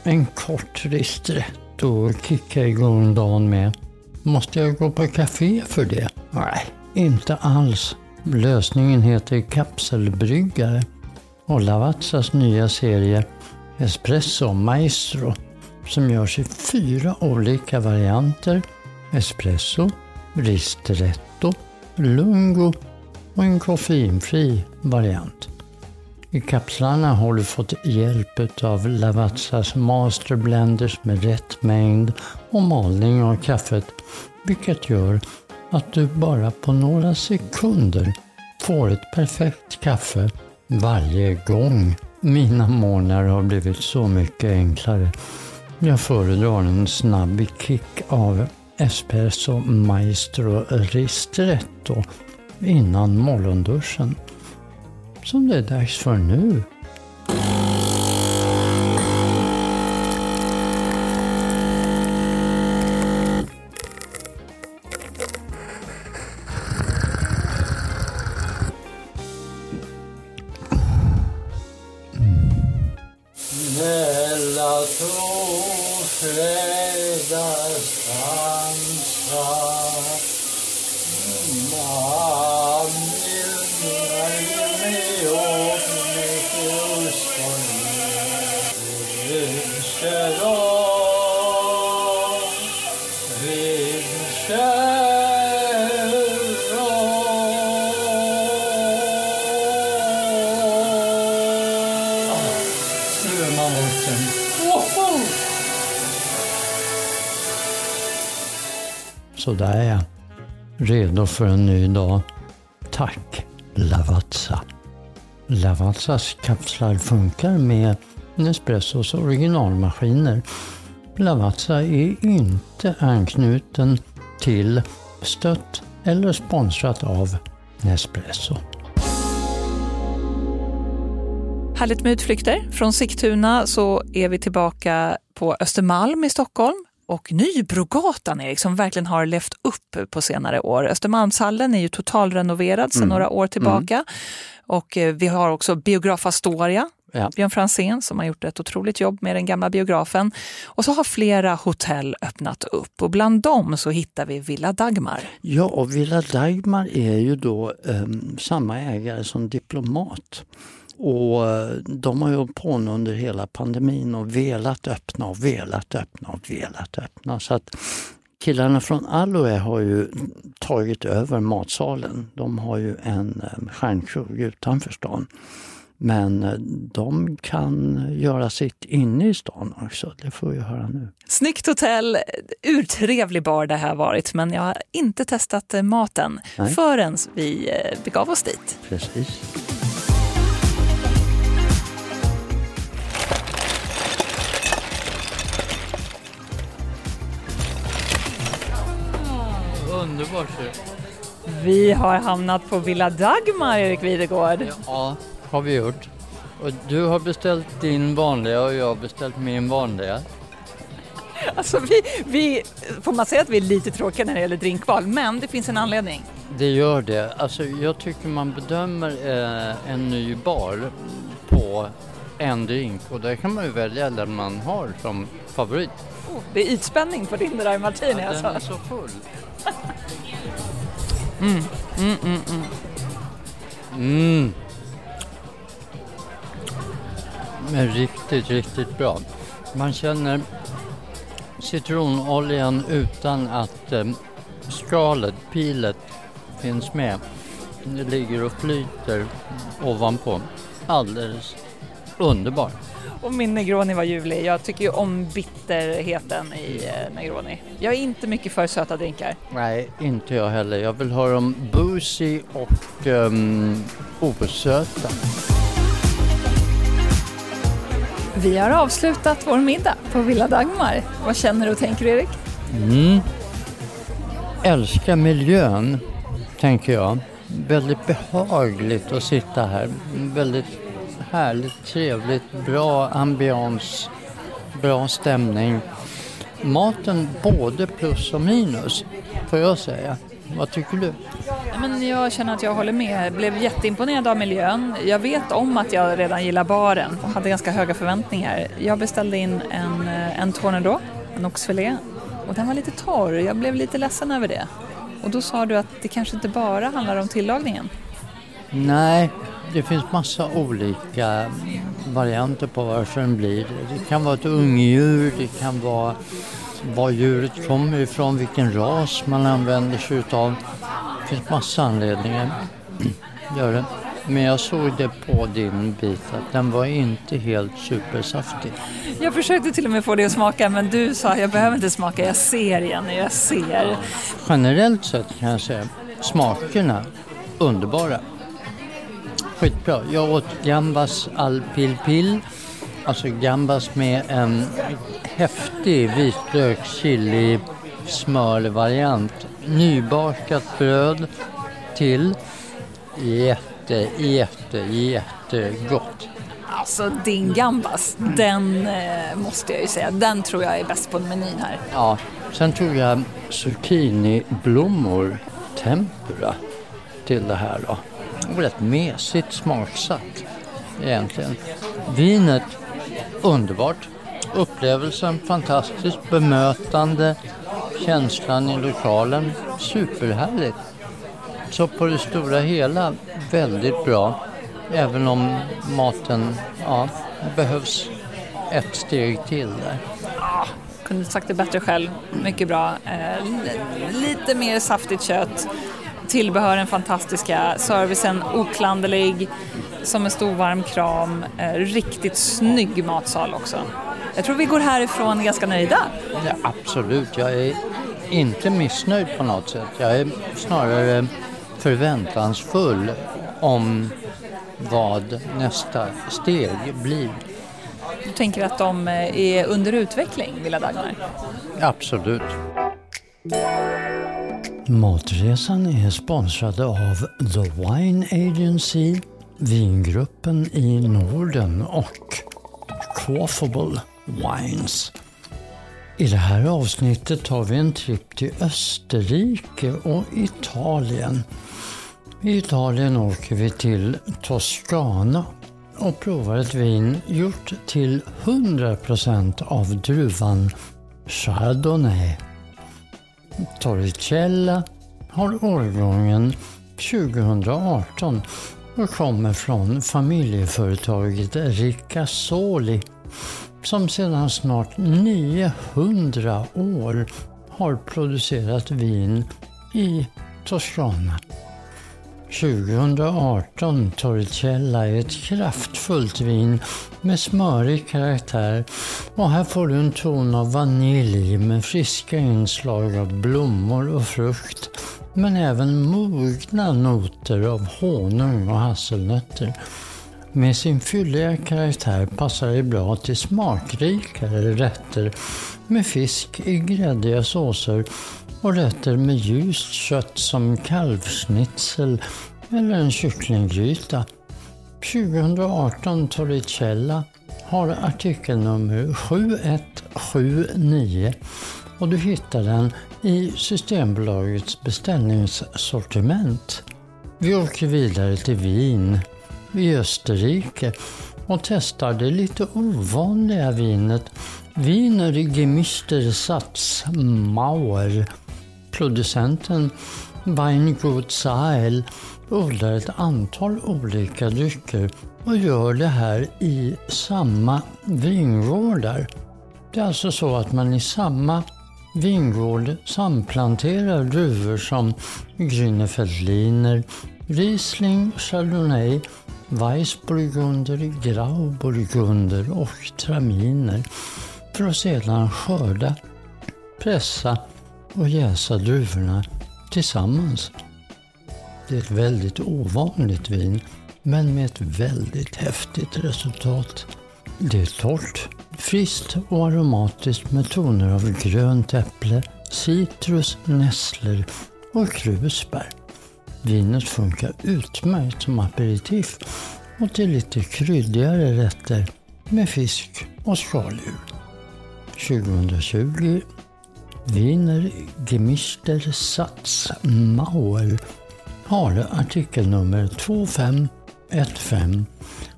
En kort ristretto och kicka igång dagen med. Måste jag gå på café för det? Nej, inte alls. Lösningen heter kapselbryggare och Lavazzas nya serie Espresso Maestro som görs i fyra olika varianter. Espresso, ristretto, lungo och en koffeinfri variant. I kapslarna har du fått hjälp av Lavazzas masterblenders med rätt mängd och malning av kaffet, vilket gör att du bara på några sekunder får ett perfekt kaffe varje gång. Mina morgnar har blivit så mycket enklare. Jag föredrar en snabb kick av Espresso Maestro Ristretto innan morgonduschen. Som det är dags för nu. För en ny dag. Tack Lavazza. Lavazzas kapslar funkar med Nespressos originalmaskiner. Lavazza är inte anknuten till, stött eller sponsrat av Nespresso.
Härligt med utflykter. Från Sigtuna så är vi tillbaka på Östermalm i Stockholm och Nybrogatan, Erik, som verkligen har levt upp på senare år. Östermalmshallen är ju totalrenoverad sedan
Mm.
några år tillbaka. Och eh, vi har också biograf Astoria,
Ja.
Björn Franzén som har gjort ett otroligt jobb med den gamla biografen. Och så har flera hotell öppnat upp och bland dem så hittar vi Villa Dagmar.
Ja, och Villa Dagmar är ju då ehm, samma ägare som Diplomat. Och eh, de har ju hållit på under hela pandemin och velat öppna och velat öppna och velat öppna. Så att killarna från Aloe har ju tagit över matsalen. De har ju en eh, stjärnkrog utanför stan. Men eh, de kan göra sitt inne i stan också, det får vi höra nu.
Snyggt hotell, urtrevlig bar det här varit men jag har inte testat eh, maten
Nej.
förrän vi begav oss dit.
Precis. Underbart
Vi har hamnat på Villa Dagmar, Erik Videgård.
Ja, har vi gjort. Och du har beställt din vanliga och jag har beställt min vanliga.
Alltså vi, vi, får man säga att vi är lite tråkiga när det gäller drinkval, men det finns en anledning.
Det gör det. Alltså, jag tycker man bedömer eh, en ny bar på en drink och där kan man ju välja den man har som favorit.
Oh, det är ytspänning på din dry martini
Den är
alltså.
så full.
Mm, mm, mm.
Mm. Men riktigt, riktigt bra. Man känner citronoljan utan att eh, skalet, pilet, finns med. Det ligger och flyter ovanpå. Alldeles underbart.
Och min Negroni var ljuvlig. Jag tycker ju om bitterheten i eh, Negroni. Jag är inte mycket för söta drinkar.
Nej, inte jag heller. Jag vill ha dem boozy och um, osöta.
Vi har avslutat vår middag på Villa Dagmar. Vad känner du och tänker Erik?
Mm. Älskar miljön, tänker jag. Väldigt behagligt att sitta här. Väldigt härligt, trevligt, bra ambians, bra stämning. Maten både plus och minus, får jag säga. Vad tycker du?
Men jag känner att jag håller med. Jag blev jätteimponerad av miljön. Jag vet om att jag redan gillar baren och hade ganska höga förväntningar. Jag beställde in en, eh, en tournedos, en oxfilé, och den var lite torr. Jag blev lite ledsen över det. Och då sa du att det kanske inte bara handlar om tillagningen.
Nej, det finns massa olika varianter på varför den blir det. Kan vara ett ungdjur, det kan vara var djuret kommer ifrån, vilken ras man använder sig utav. Det finns massa anledningar. Gör det. Men jag såg det på din bit att den var inte helt supersaftig.
Jag försökte till och med få det att smaka men du sa jag behöver inte smaka, jag ser Jenny, jag ser.
Generellt sett kan jag säga smakerna underbara. Skitbra. Jag åt gambas al pil pil, alltså gambas med en häftig vitlök, chili, smörvariant. Nybakat bröd till. Jätte, jätte, jättegott.
Alltså din gambas, den eh, måste jag ju säga, den tror jag är bäst på menyn här.
Ja, sen tog jag zucchiniblommor tempura till det här då. Rätt mesigt smaksatt egentligen. Vinet underbart. Upplevelsen fantastisk. Bemötande. Känslan i lokalen superhärligt. Så på det stora hela väldigt bra. Även om maten, ja, behövs ett steg till där.
Ah, kunde sagt det bättre själv, mycket bra. Eh, lite mer saftigt kött, tillbehören fantastiska, servicen oklanderlig, som en stor varm kram, eh, riktigt snygg matsal också. Jag tror vi går härifrån ganska nöjda.
Ja, absolut, jag är inte missnöjd på något sätt. Jag är snarare förväntansfull om vad nästa steg blir.
Du tänker att de eh, är under utveckling, Villa Dagmar?
Absolut. Matresan är sponsrad av The Wine Agency, Vingruppen i Norden och Quaffable Wines. I det här avsnittet tar vi en tripp till Österrike och Italien. I Italien åker vi till Toscana och provar ett vin gjort till 100% av druvan Chardonnay. Torricella har årgången 2018 och kommer från familjeföretaget Ricasoli som sedan snart 900 år har producerat vin i Toscana. 2018 Torricella är ett kraftfullt vin med smörig karaktär och här får du en ton av vanilj med friska inslag av blommor och frukt men även mogna noter av honung och hasselnötter. Med sin fylliga karaktär passar det bra till smakrikare rätter med fisk i gräddiga såser och rätter med ljust kött som kalvsnitzel eller en kycklinggryta. 2018 Torricella har artikelnummer 7179 och du hittar den i Systembolagets beställningssortiment. Vi åker vidare till Wien i Österrike och testar det lite ovanliga vinet Wiener Gemister Satz Mauer. Producenten Weingut Sahel odlar ett antal olika drycker och gör det här i samma vingårdar. Det är alltså så att man i samma vingård samplanterar druvor som Grünefeldliner, Riesling, Chardonnay, Weissburgunder, Grauburgunder och Traminer för att sedan skörda, pressa och jäsa druvorna tillsammans. Det är ett väldigt ovanligt vin, men med ett väldigt häftigt resultat. Det är torrt, friskt och aromatiskt med toner av grönt äpple, citrus, nässlor och krusbär. Vinet funkar utmärkt som aperitif och till lite kryddigare rätter med fisk och skaldjur. 2020 Wiener Gemischter Satz Mauer har artikelnummer 2515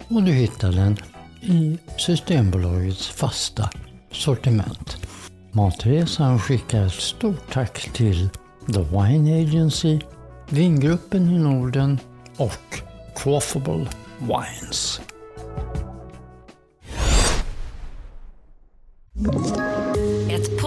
och du hittar den i Systembolagets fasta sortiment. Matresan skickar ett stort tack till The Wine Agency, Vingruppen i Norden och Quaffable Wines.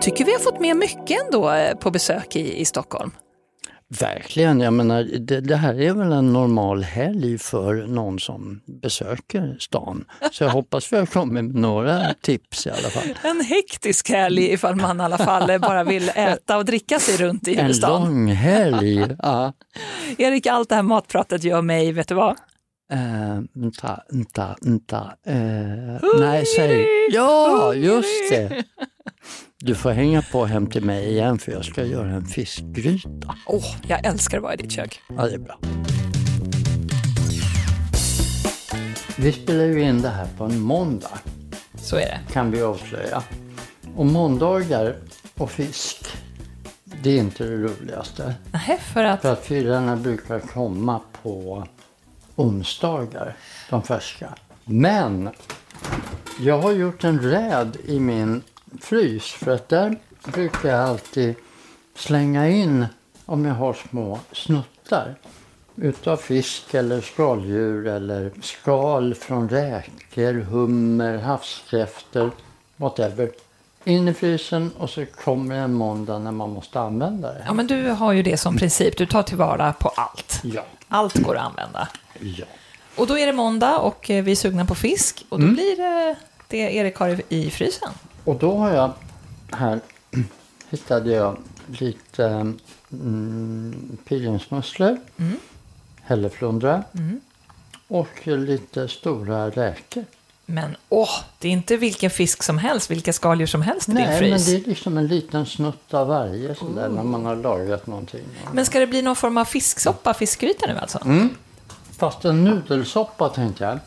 Tycker vi har fått med mycket ändå eh, på besök i, i Stockholm.
Verkligen, jag menar det, det, här är väl en normal helg för någon som besöker stan. Så jag hoppas vi har kommit med några tips i alla fall.
En hektisk helg ifall man i alla fall bara vill äta och dricka sig runt i huvudstaden.
En lång helg, ja.
Erik, allt det här matpratet gör mig, vet du vad?
Uh, nta, nta, nta. Uh, nej, säg. Ja, just det. Du får hänga på hem till mig igen för jag ska göra en fiskgryta.
Åh, oh, jag älskar att vara i ditt kök.
Ja, det är bra. Vi spelar ju in det här på en måndag.
Så är det.
Kan vi avslöja. Och måndagar och fisk, det är inte det roligaste.
Nej, för att?
För att firarna brukar komma på onsdagar, de färska. Men Jag har gjort en räd i min frys för att där brukar jag alltid slänga in om jag har små snuttar utav fisk eller skaldjur eller skal från räkor, hummer, havskräftor, whatever. In i frysen och så kommer en måndag när man måste använda det.
Ja, men du har ju det som princip. Du tar tillvara på allt.
Ja.
Allt går att använda.
ja.
Och då är det måndag och eh, vi är sugna på fisk. Och då
Mm.
blir det det Erik har i- frysen.
Och då har jag här hittade jag lite mm, pilgrimsmusslor, hälleflundra och lite stora räkor.
Men åh, det är inte vilken fisk som helst, vilka skaldjur som helst i din
Nej, men
frys.
det är liksom en liten snutt av varje sådär när man har lagat någonting.
Men ska det bli någon form av fisksoppa, fiskgryta nu alltså?
Mm. Fast en nudelsoppa tänkte jag.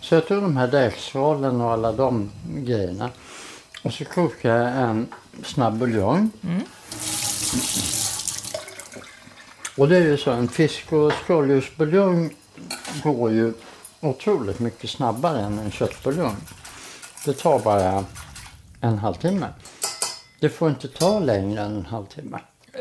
Så jag tog de här räkskalen och alla de grejerna. Och så kokade jag en snabb buljong. Och det är ju så, en fisk och skaldjursbuljong går ju otroligt mycket snabbare än en köttbuljong. Det tar bara en halvtimme. Det får inte ta längre än en halvtimme.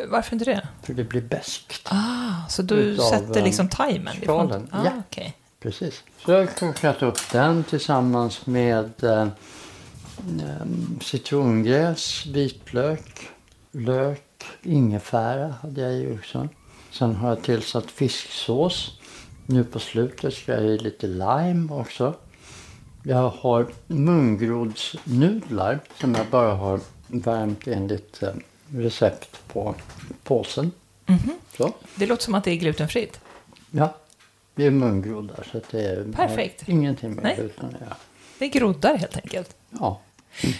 Varför inte det?
För det blir beskt.
Ah, så du
Utav,
sätter
eh,
liksom timern?
Skalen,
Ah,
ja.
okej.
Precis. Så jag har kokat upp den tillsammans med eh, eh, citrongräs, vitlök, lök, ingefära hade jag i också. Sen har jag tillsatt fisksås. Nu på slutet ska jag i lite lime också. Jag har mungrodsnudlar som jag bara har värmt enligt recept på påsen. Så.
Det låter som att det är glutenfritt.
Ja, det är mungroddar så det är
Perfekt.
ingenting med
Nej.
gluten göra.
Det är groddar helt enkelt.
Ja,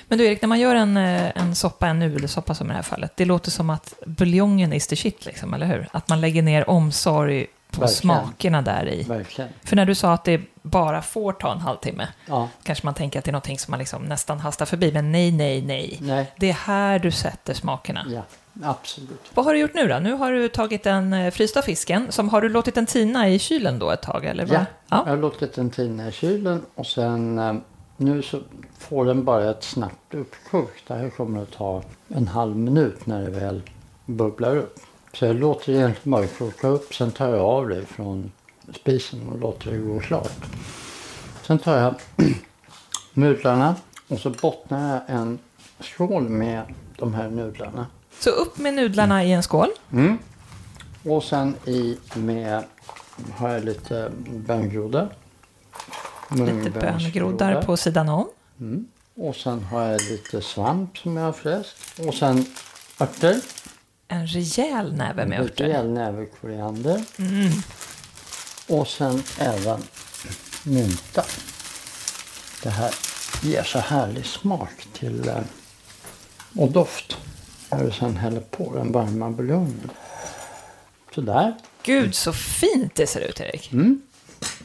Men du Erik, när man gör en, eh, en soppa, en nudelsoppa som i det här fallet, det låter som att buljongen is the shit, liksom, eller hur? Att man lägger ner omsorg på
Verkligen.
smakerna där i.
verkligen.
För när du sa att det bara får ta en halvtimme,
Ja,
kanske man tänker att det är någonting som man liksom nästan hastar förbi, men nej, nej, nej.
nej,
Det är här du sätter smakerna.
ja, absolut.
Vad har du gjort nu då? Nu har du tagit den eh, frysta fisken, som har du låtit den tina i kylen då ett tag, eller? vad?
Ja,
ja.
jag har låtit den tina i kylen och sen eh, nu så får den bara ett snabbt uppkok. Det här kommer att ta en halv minut när det väl bubblar upp. Så jag låter egentligen bara koka upp, sen tar jag av det från spisen och låter det gå klart. Sen tar jag nudlarna och så bottnar jag en skål med de här nudlarna.
Så upp med nudlarna i en skål.
Och sen i med har jag lite böngroddar.
Lite böngroddar på sidan om.
Och sen har jag lite svamp som jag har fräst. Och sen örter.
En rejäl näve med
En
örter.
rejäl näve koriander. Och sen även mynta. Det här ger så härlig smak till eh, och doft. När du sen häller på den varma buljongen. Sådär.
Gud, så fint det ser ut, Erik.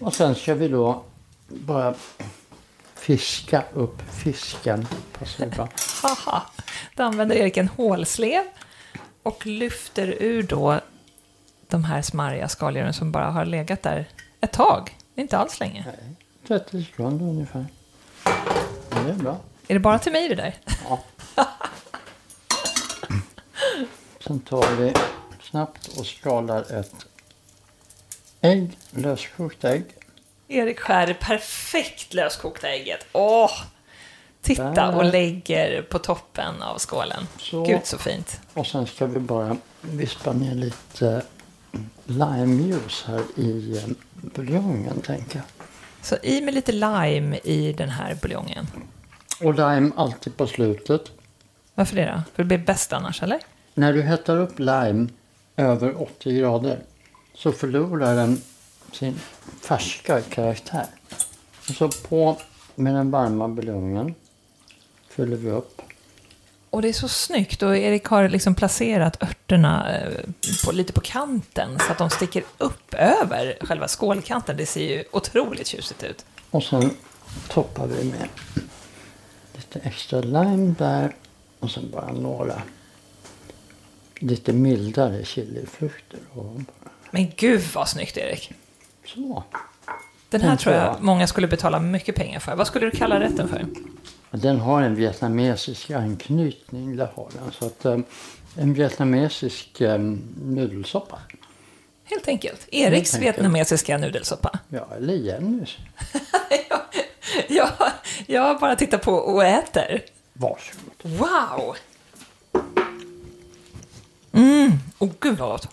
Och sen ska vi då bara fiska upp fisken. Bra.
Haha. Då använder Erik en hålslev och lyfter ur då de här smarriga skaldjuren som bara har legat där ett tag. Inte alls länge.
30 sekunder ungefär. Ja, det är bra.
Är det bara till mig det där?
Ja. Sen tar vi snabbt och skalar ett ägg, löskokt ägg.
Erik skär det perfekt löskokta ägget. Åh! Titta
Där.
och lägger på toppen av skålen.
Så.
Gud så fint.
Och sen ska vi bara vispa ner lite limejuice här i eh, buljongen tänker jag.
Så i med lite lime i den här buljongen.
Och lime alltid på slutet.
Varför det då? För det blir bäst annars, eller?
När du hettar upp lime över 80 grader så förlorar den sin färska karaktär. Så på med den varma buljongen fyller vi upp.
Och det är så snyggt och Erik har liksom placerat örterna eh, på, lite på kanten så att de sticker upp över själva skålkanten. Det ser ju otroligt tjusigt ut.
Och sen toppar vi med lite extra lime där och sen bara några lite mildare chilifrukter ovanpå.
Men gud vad snyggt Erik!
Så.
Den här tror jag. många skulle betala mycket pengar för. Vad skulle du kalla rätten för?
Den har en vietnamesisk anknytning, det har den. Så att, eh, en vietnamesisk eh, nudelsoppa.
Helt enkelt. Eriks
enkelt.
vietnamesiska nudelsoppa.
Ja, eller Jennys.
ja, ja, jag bara tittar på och äter.
Varsågod.
Wow! Mm, åh gud vad gott.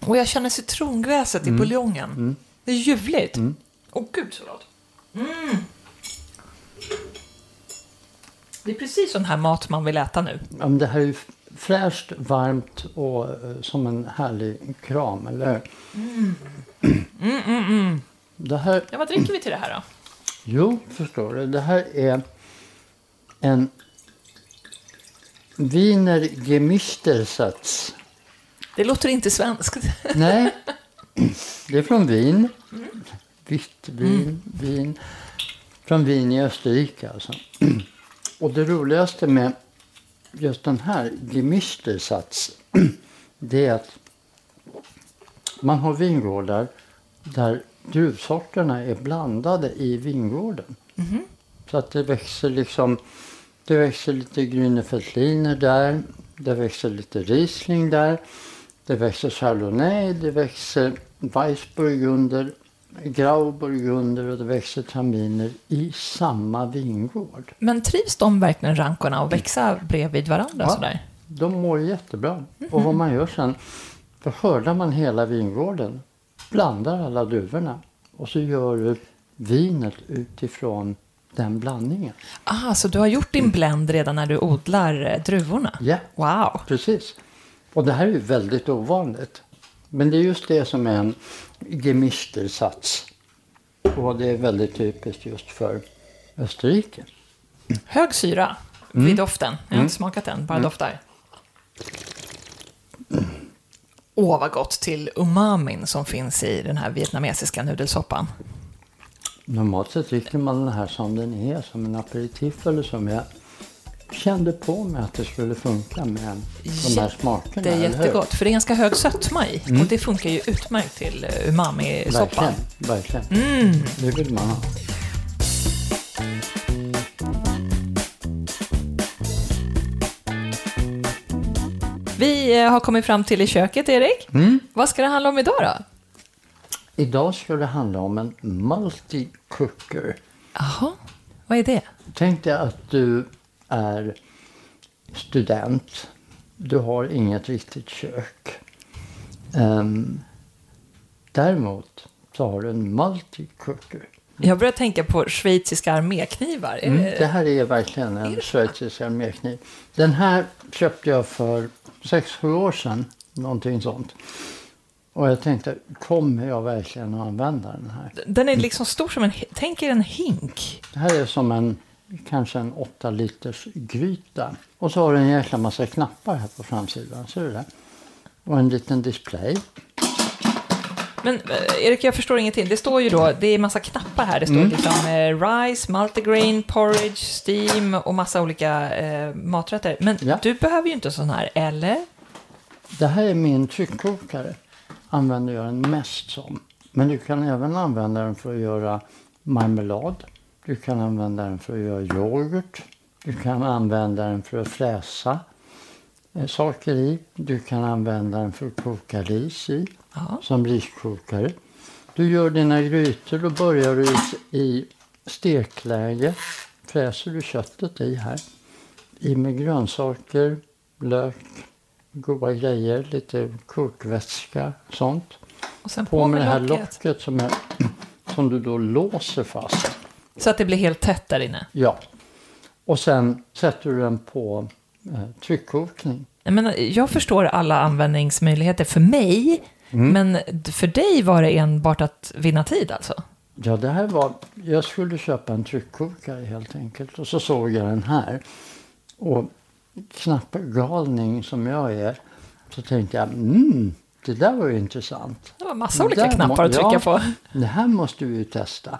Och jag känner citrongräset i buljongen. Det är ljuvligt. Åh gud så gott. Mm. Det är precis sån här mat man vill äta nu.
Ja, det här är ju fräscht, varmt och eh, som en härlig kram, eller hur? Det här,
Ja, vad dricker vi till det här då?
jo, förstår du. Det här är en Wiener Gemistersatz.
Det låter inte svenskt.
Nej, det är från Wien. Vitt vin, vin. Från Wien i Österrike alltså. Och det roligaste med just den här Gemistersatz, det är att man har vingårdar där druvsorterna är blandade i vingården. Så att det växer liksom, det växer lite Grünefeldliner där, det växer lite Riesling där, det växer Chardonnay, det växer Weissburgunder, Grauburgunder och det växer traminer i samma vingård.
Men trivs de verkligen rankorna och växa bredvid varandra
Ja.
sådär?
De mår jättebra. Och vad man gör sen, då skördar man hela vingården, blandar alla druvorna och så gör du vinet utifrån den blandningen.
Ah, så du har gjort din blend redan när du odlar eh, druvorna?
Ja,
Wow!
precis. Och det här är ju väldigt ovanligt. Men det är just det som är en gemistersats. Och det är väldigt typiskt just för Österrike.
Hög syra
Mm.
vid doften. Jag har inte smakat den, bara doftar. Åh, vad gott till umamin som finns i den här vietnamesiska nudelsoppan.
Normalt sett dricker man den här som den är, som en aperitif eller som jag kände på mig att det skulle funka med de här smakerna.
Det är jättegott, för det är ganska hög sötma i. Och det funkar ju utmärkt till eh, umami-soppan.
Verkligen, verkligen. Det vill man ha.
Vi eh, har kommit fram till i köket, Erik.
Mm.
Vad ska det handla om idag då?
Idag ska det handla om en multi-cooker.
Jaha, vad är det?
Tänk dig att du är student. Du har inget riktigt kök. Ehm, däremot så har du en multi-cooker.
Jag börjar tänka på schweiziska arméknivar.
Mm,
det-
det här är verkligen en schweizisk armékniv. Den här köpte jag för 6-7 år sedan. Någonting sånt. Och jag tänkte, kommer jag verkligen att använda den här?
Den är liksom stor som en, tänk er en hink.
Det här är som en, kanske en 8 liters gryta. Och så har du en jäkla massa knappar här på framsidan. Ser du det? Och en liten display.
Men eh, Erik, jag förstår ingenting. Det står ju då, det är massa knappar här. Det står
Mm.
liksom eh, rice, multigrain, porridge, steam och massa olika eh, maträtter. Men
Ja.
du behöver ju inte sån här, eller?
Det här är min tryckkokare. Använder jag den mest som. Men du kan även använda den för att göra marmelad. Du kan använda den för att göra yoghurt. Du kan använda den för att fräsa eh, saker i. Du kan använda den för att koka ris i.
Ja.
Som riskokare. Du gör dina grytor och börjar du i, stekläge. Fräser du köttet i här. I med grönsaker, lök, goda grejer, lite kokvätska, sånt.
Och sen
På med det här
locket.
locket som, är, som du då låser fast.
Så att det blir helt tätt där inne.
Ja. Och sen sätter du den på eh, tryckkokning.
Jag, menar, jag förstår alla användningsmöjligheter för mig,
Mm.
men för dig var det enbart att vinna tid alltså?
Ja, det här var... Jag skulle köpa en tryckkokare helt enkelt. Och så såg jag den här. Och knappgalning som jag är så tänkte jag, mm, det där var ju intressant.
Det var massa olika knappar att trycka
ja,
på.
Det här måste vi ju testa.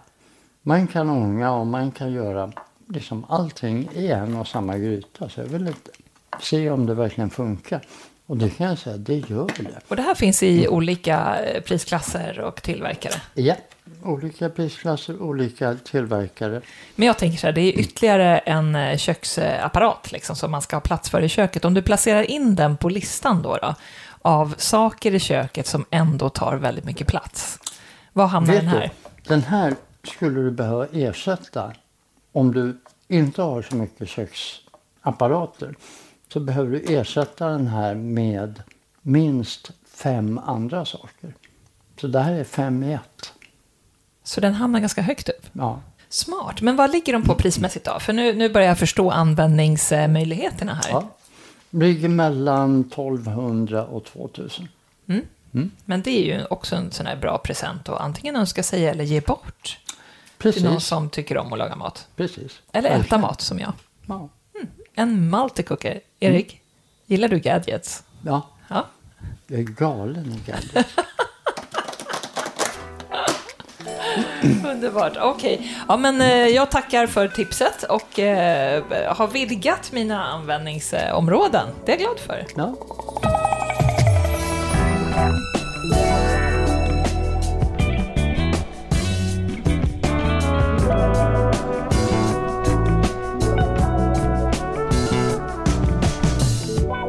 Man kan ånga och man kan göra liksom allting i en och samma gryta. Så jag vill inte se om det verkligen funkar. Och det kan jag säga, det gör det.
Och det här finns i olika eh, prisklasser och tillverkare.
Ja, olika prisklasser, olika tillverkare.
Men jag tänker så här, det är ytterligare en eh, köksapparat liksom, som man ska ha plats för i köket. Om du placerar in den på listan då, då av saker i köket som ändå tar väldigt mycket plats. Var hamnar
Vet
den här?
Du, den här skulle du behöva ersätta om du inte har så mycket köksapparater. Så behöver du ersätta den här med minst fem andra saker. Så det här är fem i ett.
Så den hamnar ganska högt upp?
Ja.
Smart. Men vad ligger de på prismässigt då? För nu, nu börjar jag förstå användningsmöjligheterna här.
ja. Ligger mellan 1200 och 2000.
Men det är ju också en sån här bra present att antingen önska sig eller ge bort.
Precis.
Till någon som tycker om att laga mat.
Precis.
Eller äta
Verkligen.
mat som jag.
Ja.
En multicooker. Erik, gillar du gadgets?
ja.
Ja.
Jag är galen i gadgets.
Underbart. Okej. Ja, men eh, jag tackar för tipset och eh, har vidgat mina användningsområden. Det är jag glad för.
Ja.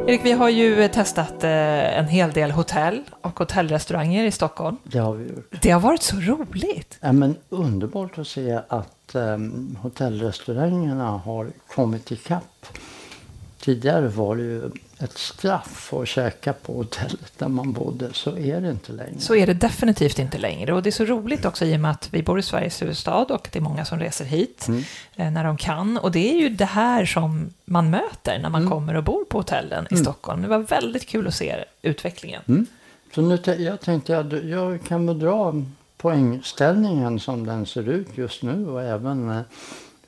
Erik, vi har ju testat eh, en hel del hotell och hotellrestauranger i Stockholm.
Det har vi gjort.
Det har varit så roligt.
Ja, men underbart att se att um, hotellrestaurangerna har kommit ikapp. Tidigare var det ju ett straff att käka på hotellet där man bodde. Så är det inte längre.
Så är det definitivt inte längre. Och det är så roligt också i och med att vi bor i Sveriges huvudstad och det är många som reser hit eh, när de kan. Och det är ju det här som man möter när man kommer och bor på hotellen i Stockholm. Det var väldigt kul att se utvecklingen.
Så nu jag tänkte jag, jag kan väl dra poängställningen som den ser ut just nu och även eh,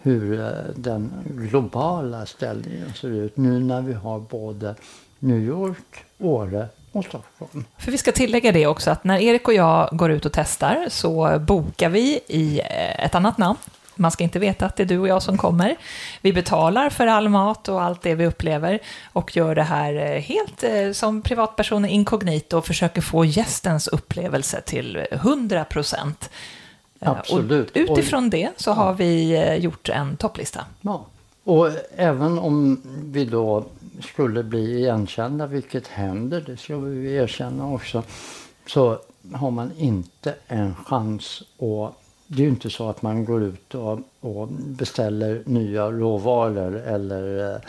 hur eh, den globala ställningen ser ut nu när vi har både New York, Åre och Stockholm.
För vi ska tillägga det också att när Erik och jag går ut och testar så bokar vi i eh, ett annat namn. Man ska inte veta att det är du och jag som kommer. Vi betalar för all mat och allt det vi upplever och gör det här eh, helt som privatpersoner inkognito och försöker få gästens upplevelse till 100 procent.
Absolut.
Och utifrån det så har vi eh, gjort en topplista.
Ja. Och även om vi då skulle bli igenkända, vilket händer, det ska vi erkänna också, så har man inte en chans att det är ju inte så att man går ut och, och beställer nya råvaror eller eh,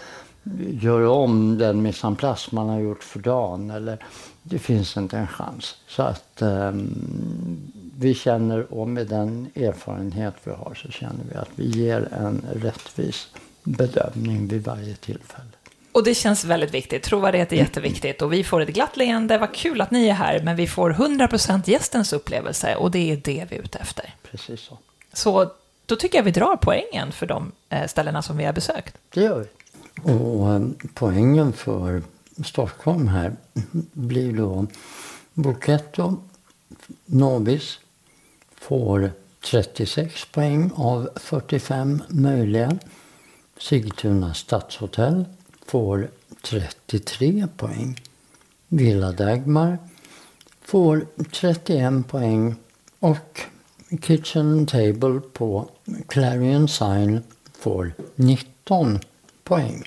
gör om den mise en place man har gjort för dagen. Eller, det finns inte en chans. Så att ehm, vi känner, och med den erfarenhet vi har, så känner vi att vi ger en rättvis bedömning vid varje tillfälle.
Och det känns väldigt viktigt. Trovärdighet är jätteviktigt. Och vi får ett glatt leende. Vad kul att ni är här. Men vi får 100% gästens upplevelse. Och det är det vi är ute efter.
Precis så.
Så då tycker jag vi drar poängen för de eh, ställena som vi har besökt.
Det gör vi. Och eh, poängen för Stockholm här blir då Bochetto Novis får 36 poäng av 45 möjliga. Sigtuna stadshotell får 33 poäng. Villa Dagmar får 31 poäng och Kitchen Table på Clarion Sign får 19 poäng.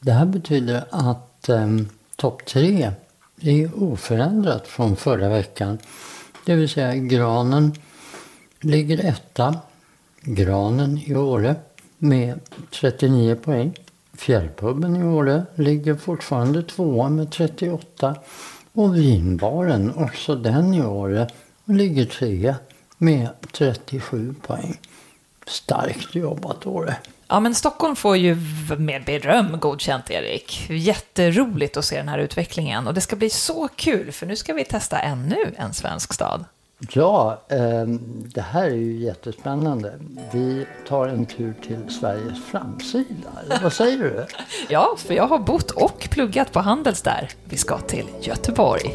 Det här betyder att eh, topp tre är oförändrat från förra veckan. Det vill säga Granen ligger etta. Granen i Åre med 39 poäng. Fjällpubben i Åre ligger fortfarande tvåa med 38. Och Vinbaren, också den i Åre, ligger trea med 37 poäng. Starkt jobbat Åre.
Ja, men Stockholm får ju med beröm godkänt, Erik. Jätteroligt att se den här utvecklingen. Och det ska bli så kul, för nu ska vi testa ännu en svensk stad.
Ja, eh, det här är ju jättespännande. Vi tar en tur till Sveriges framsida. Vad säger du?
Ja, för jag har bott och pluggat på Handels där. Vi ska till Göteborg.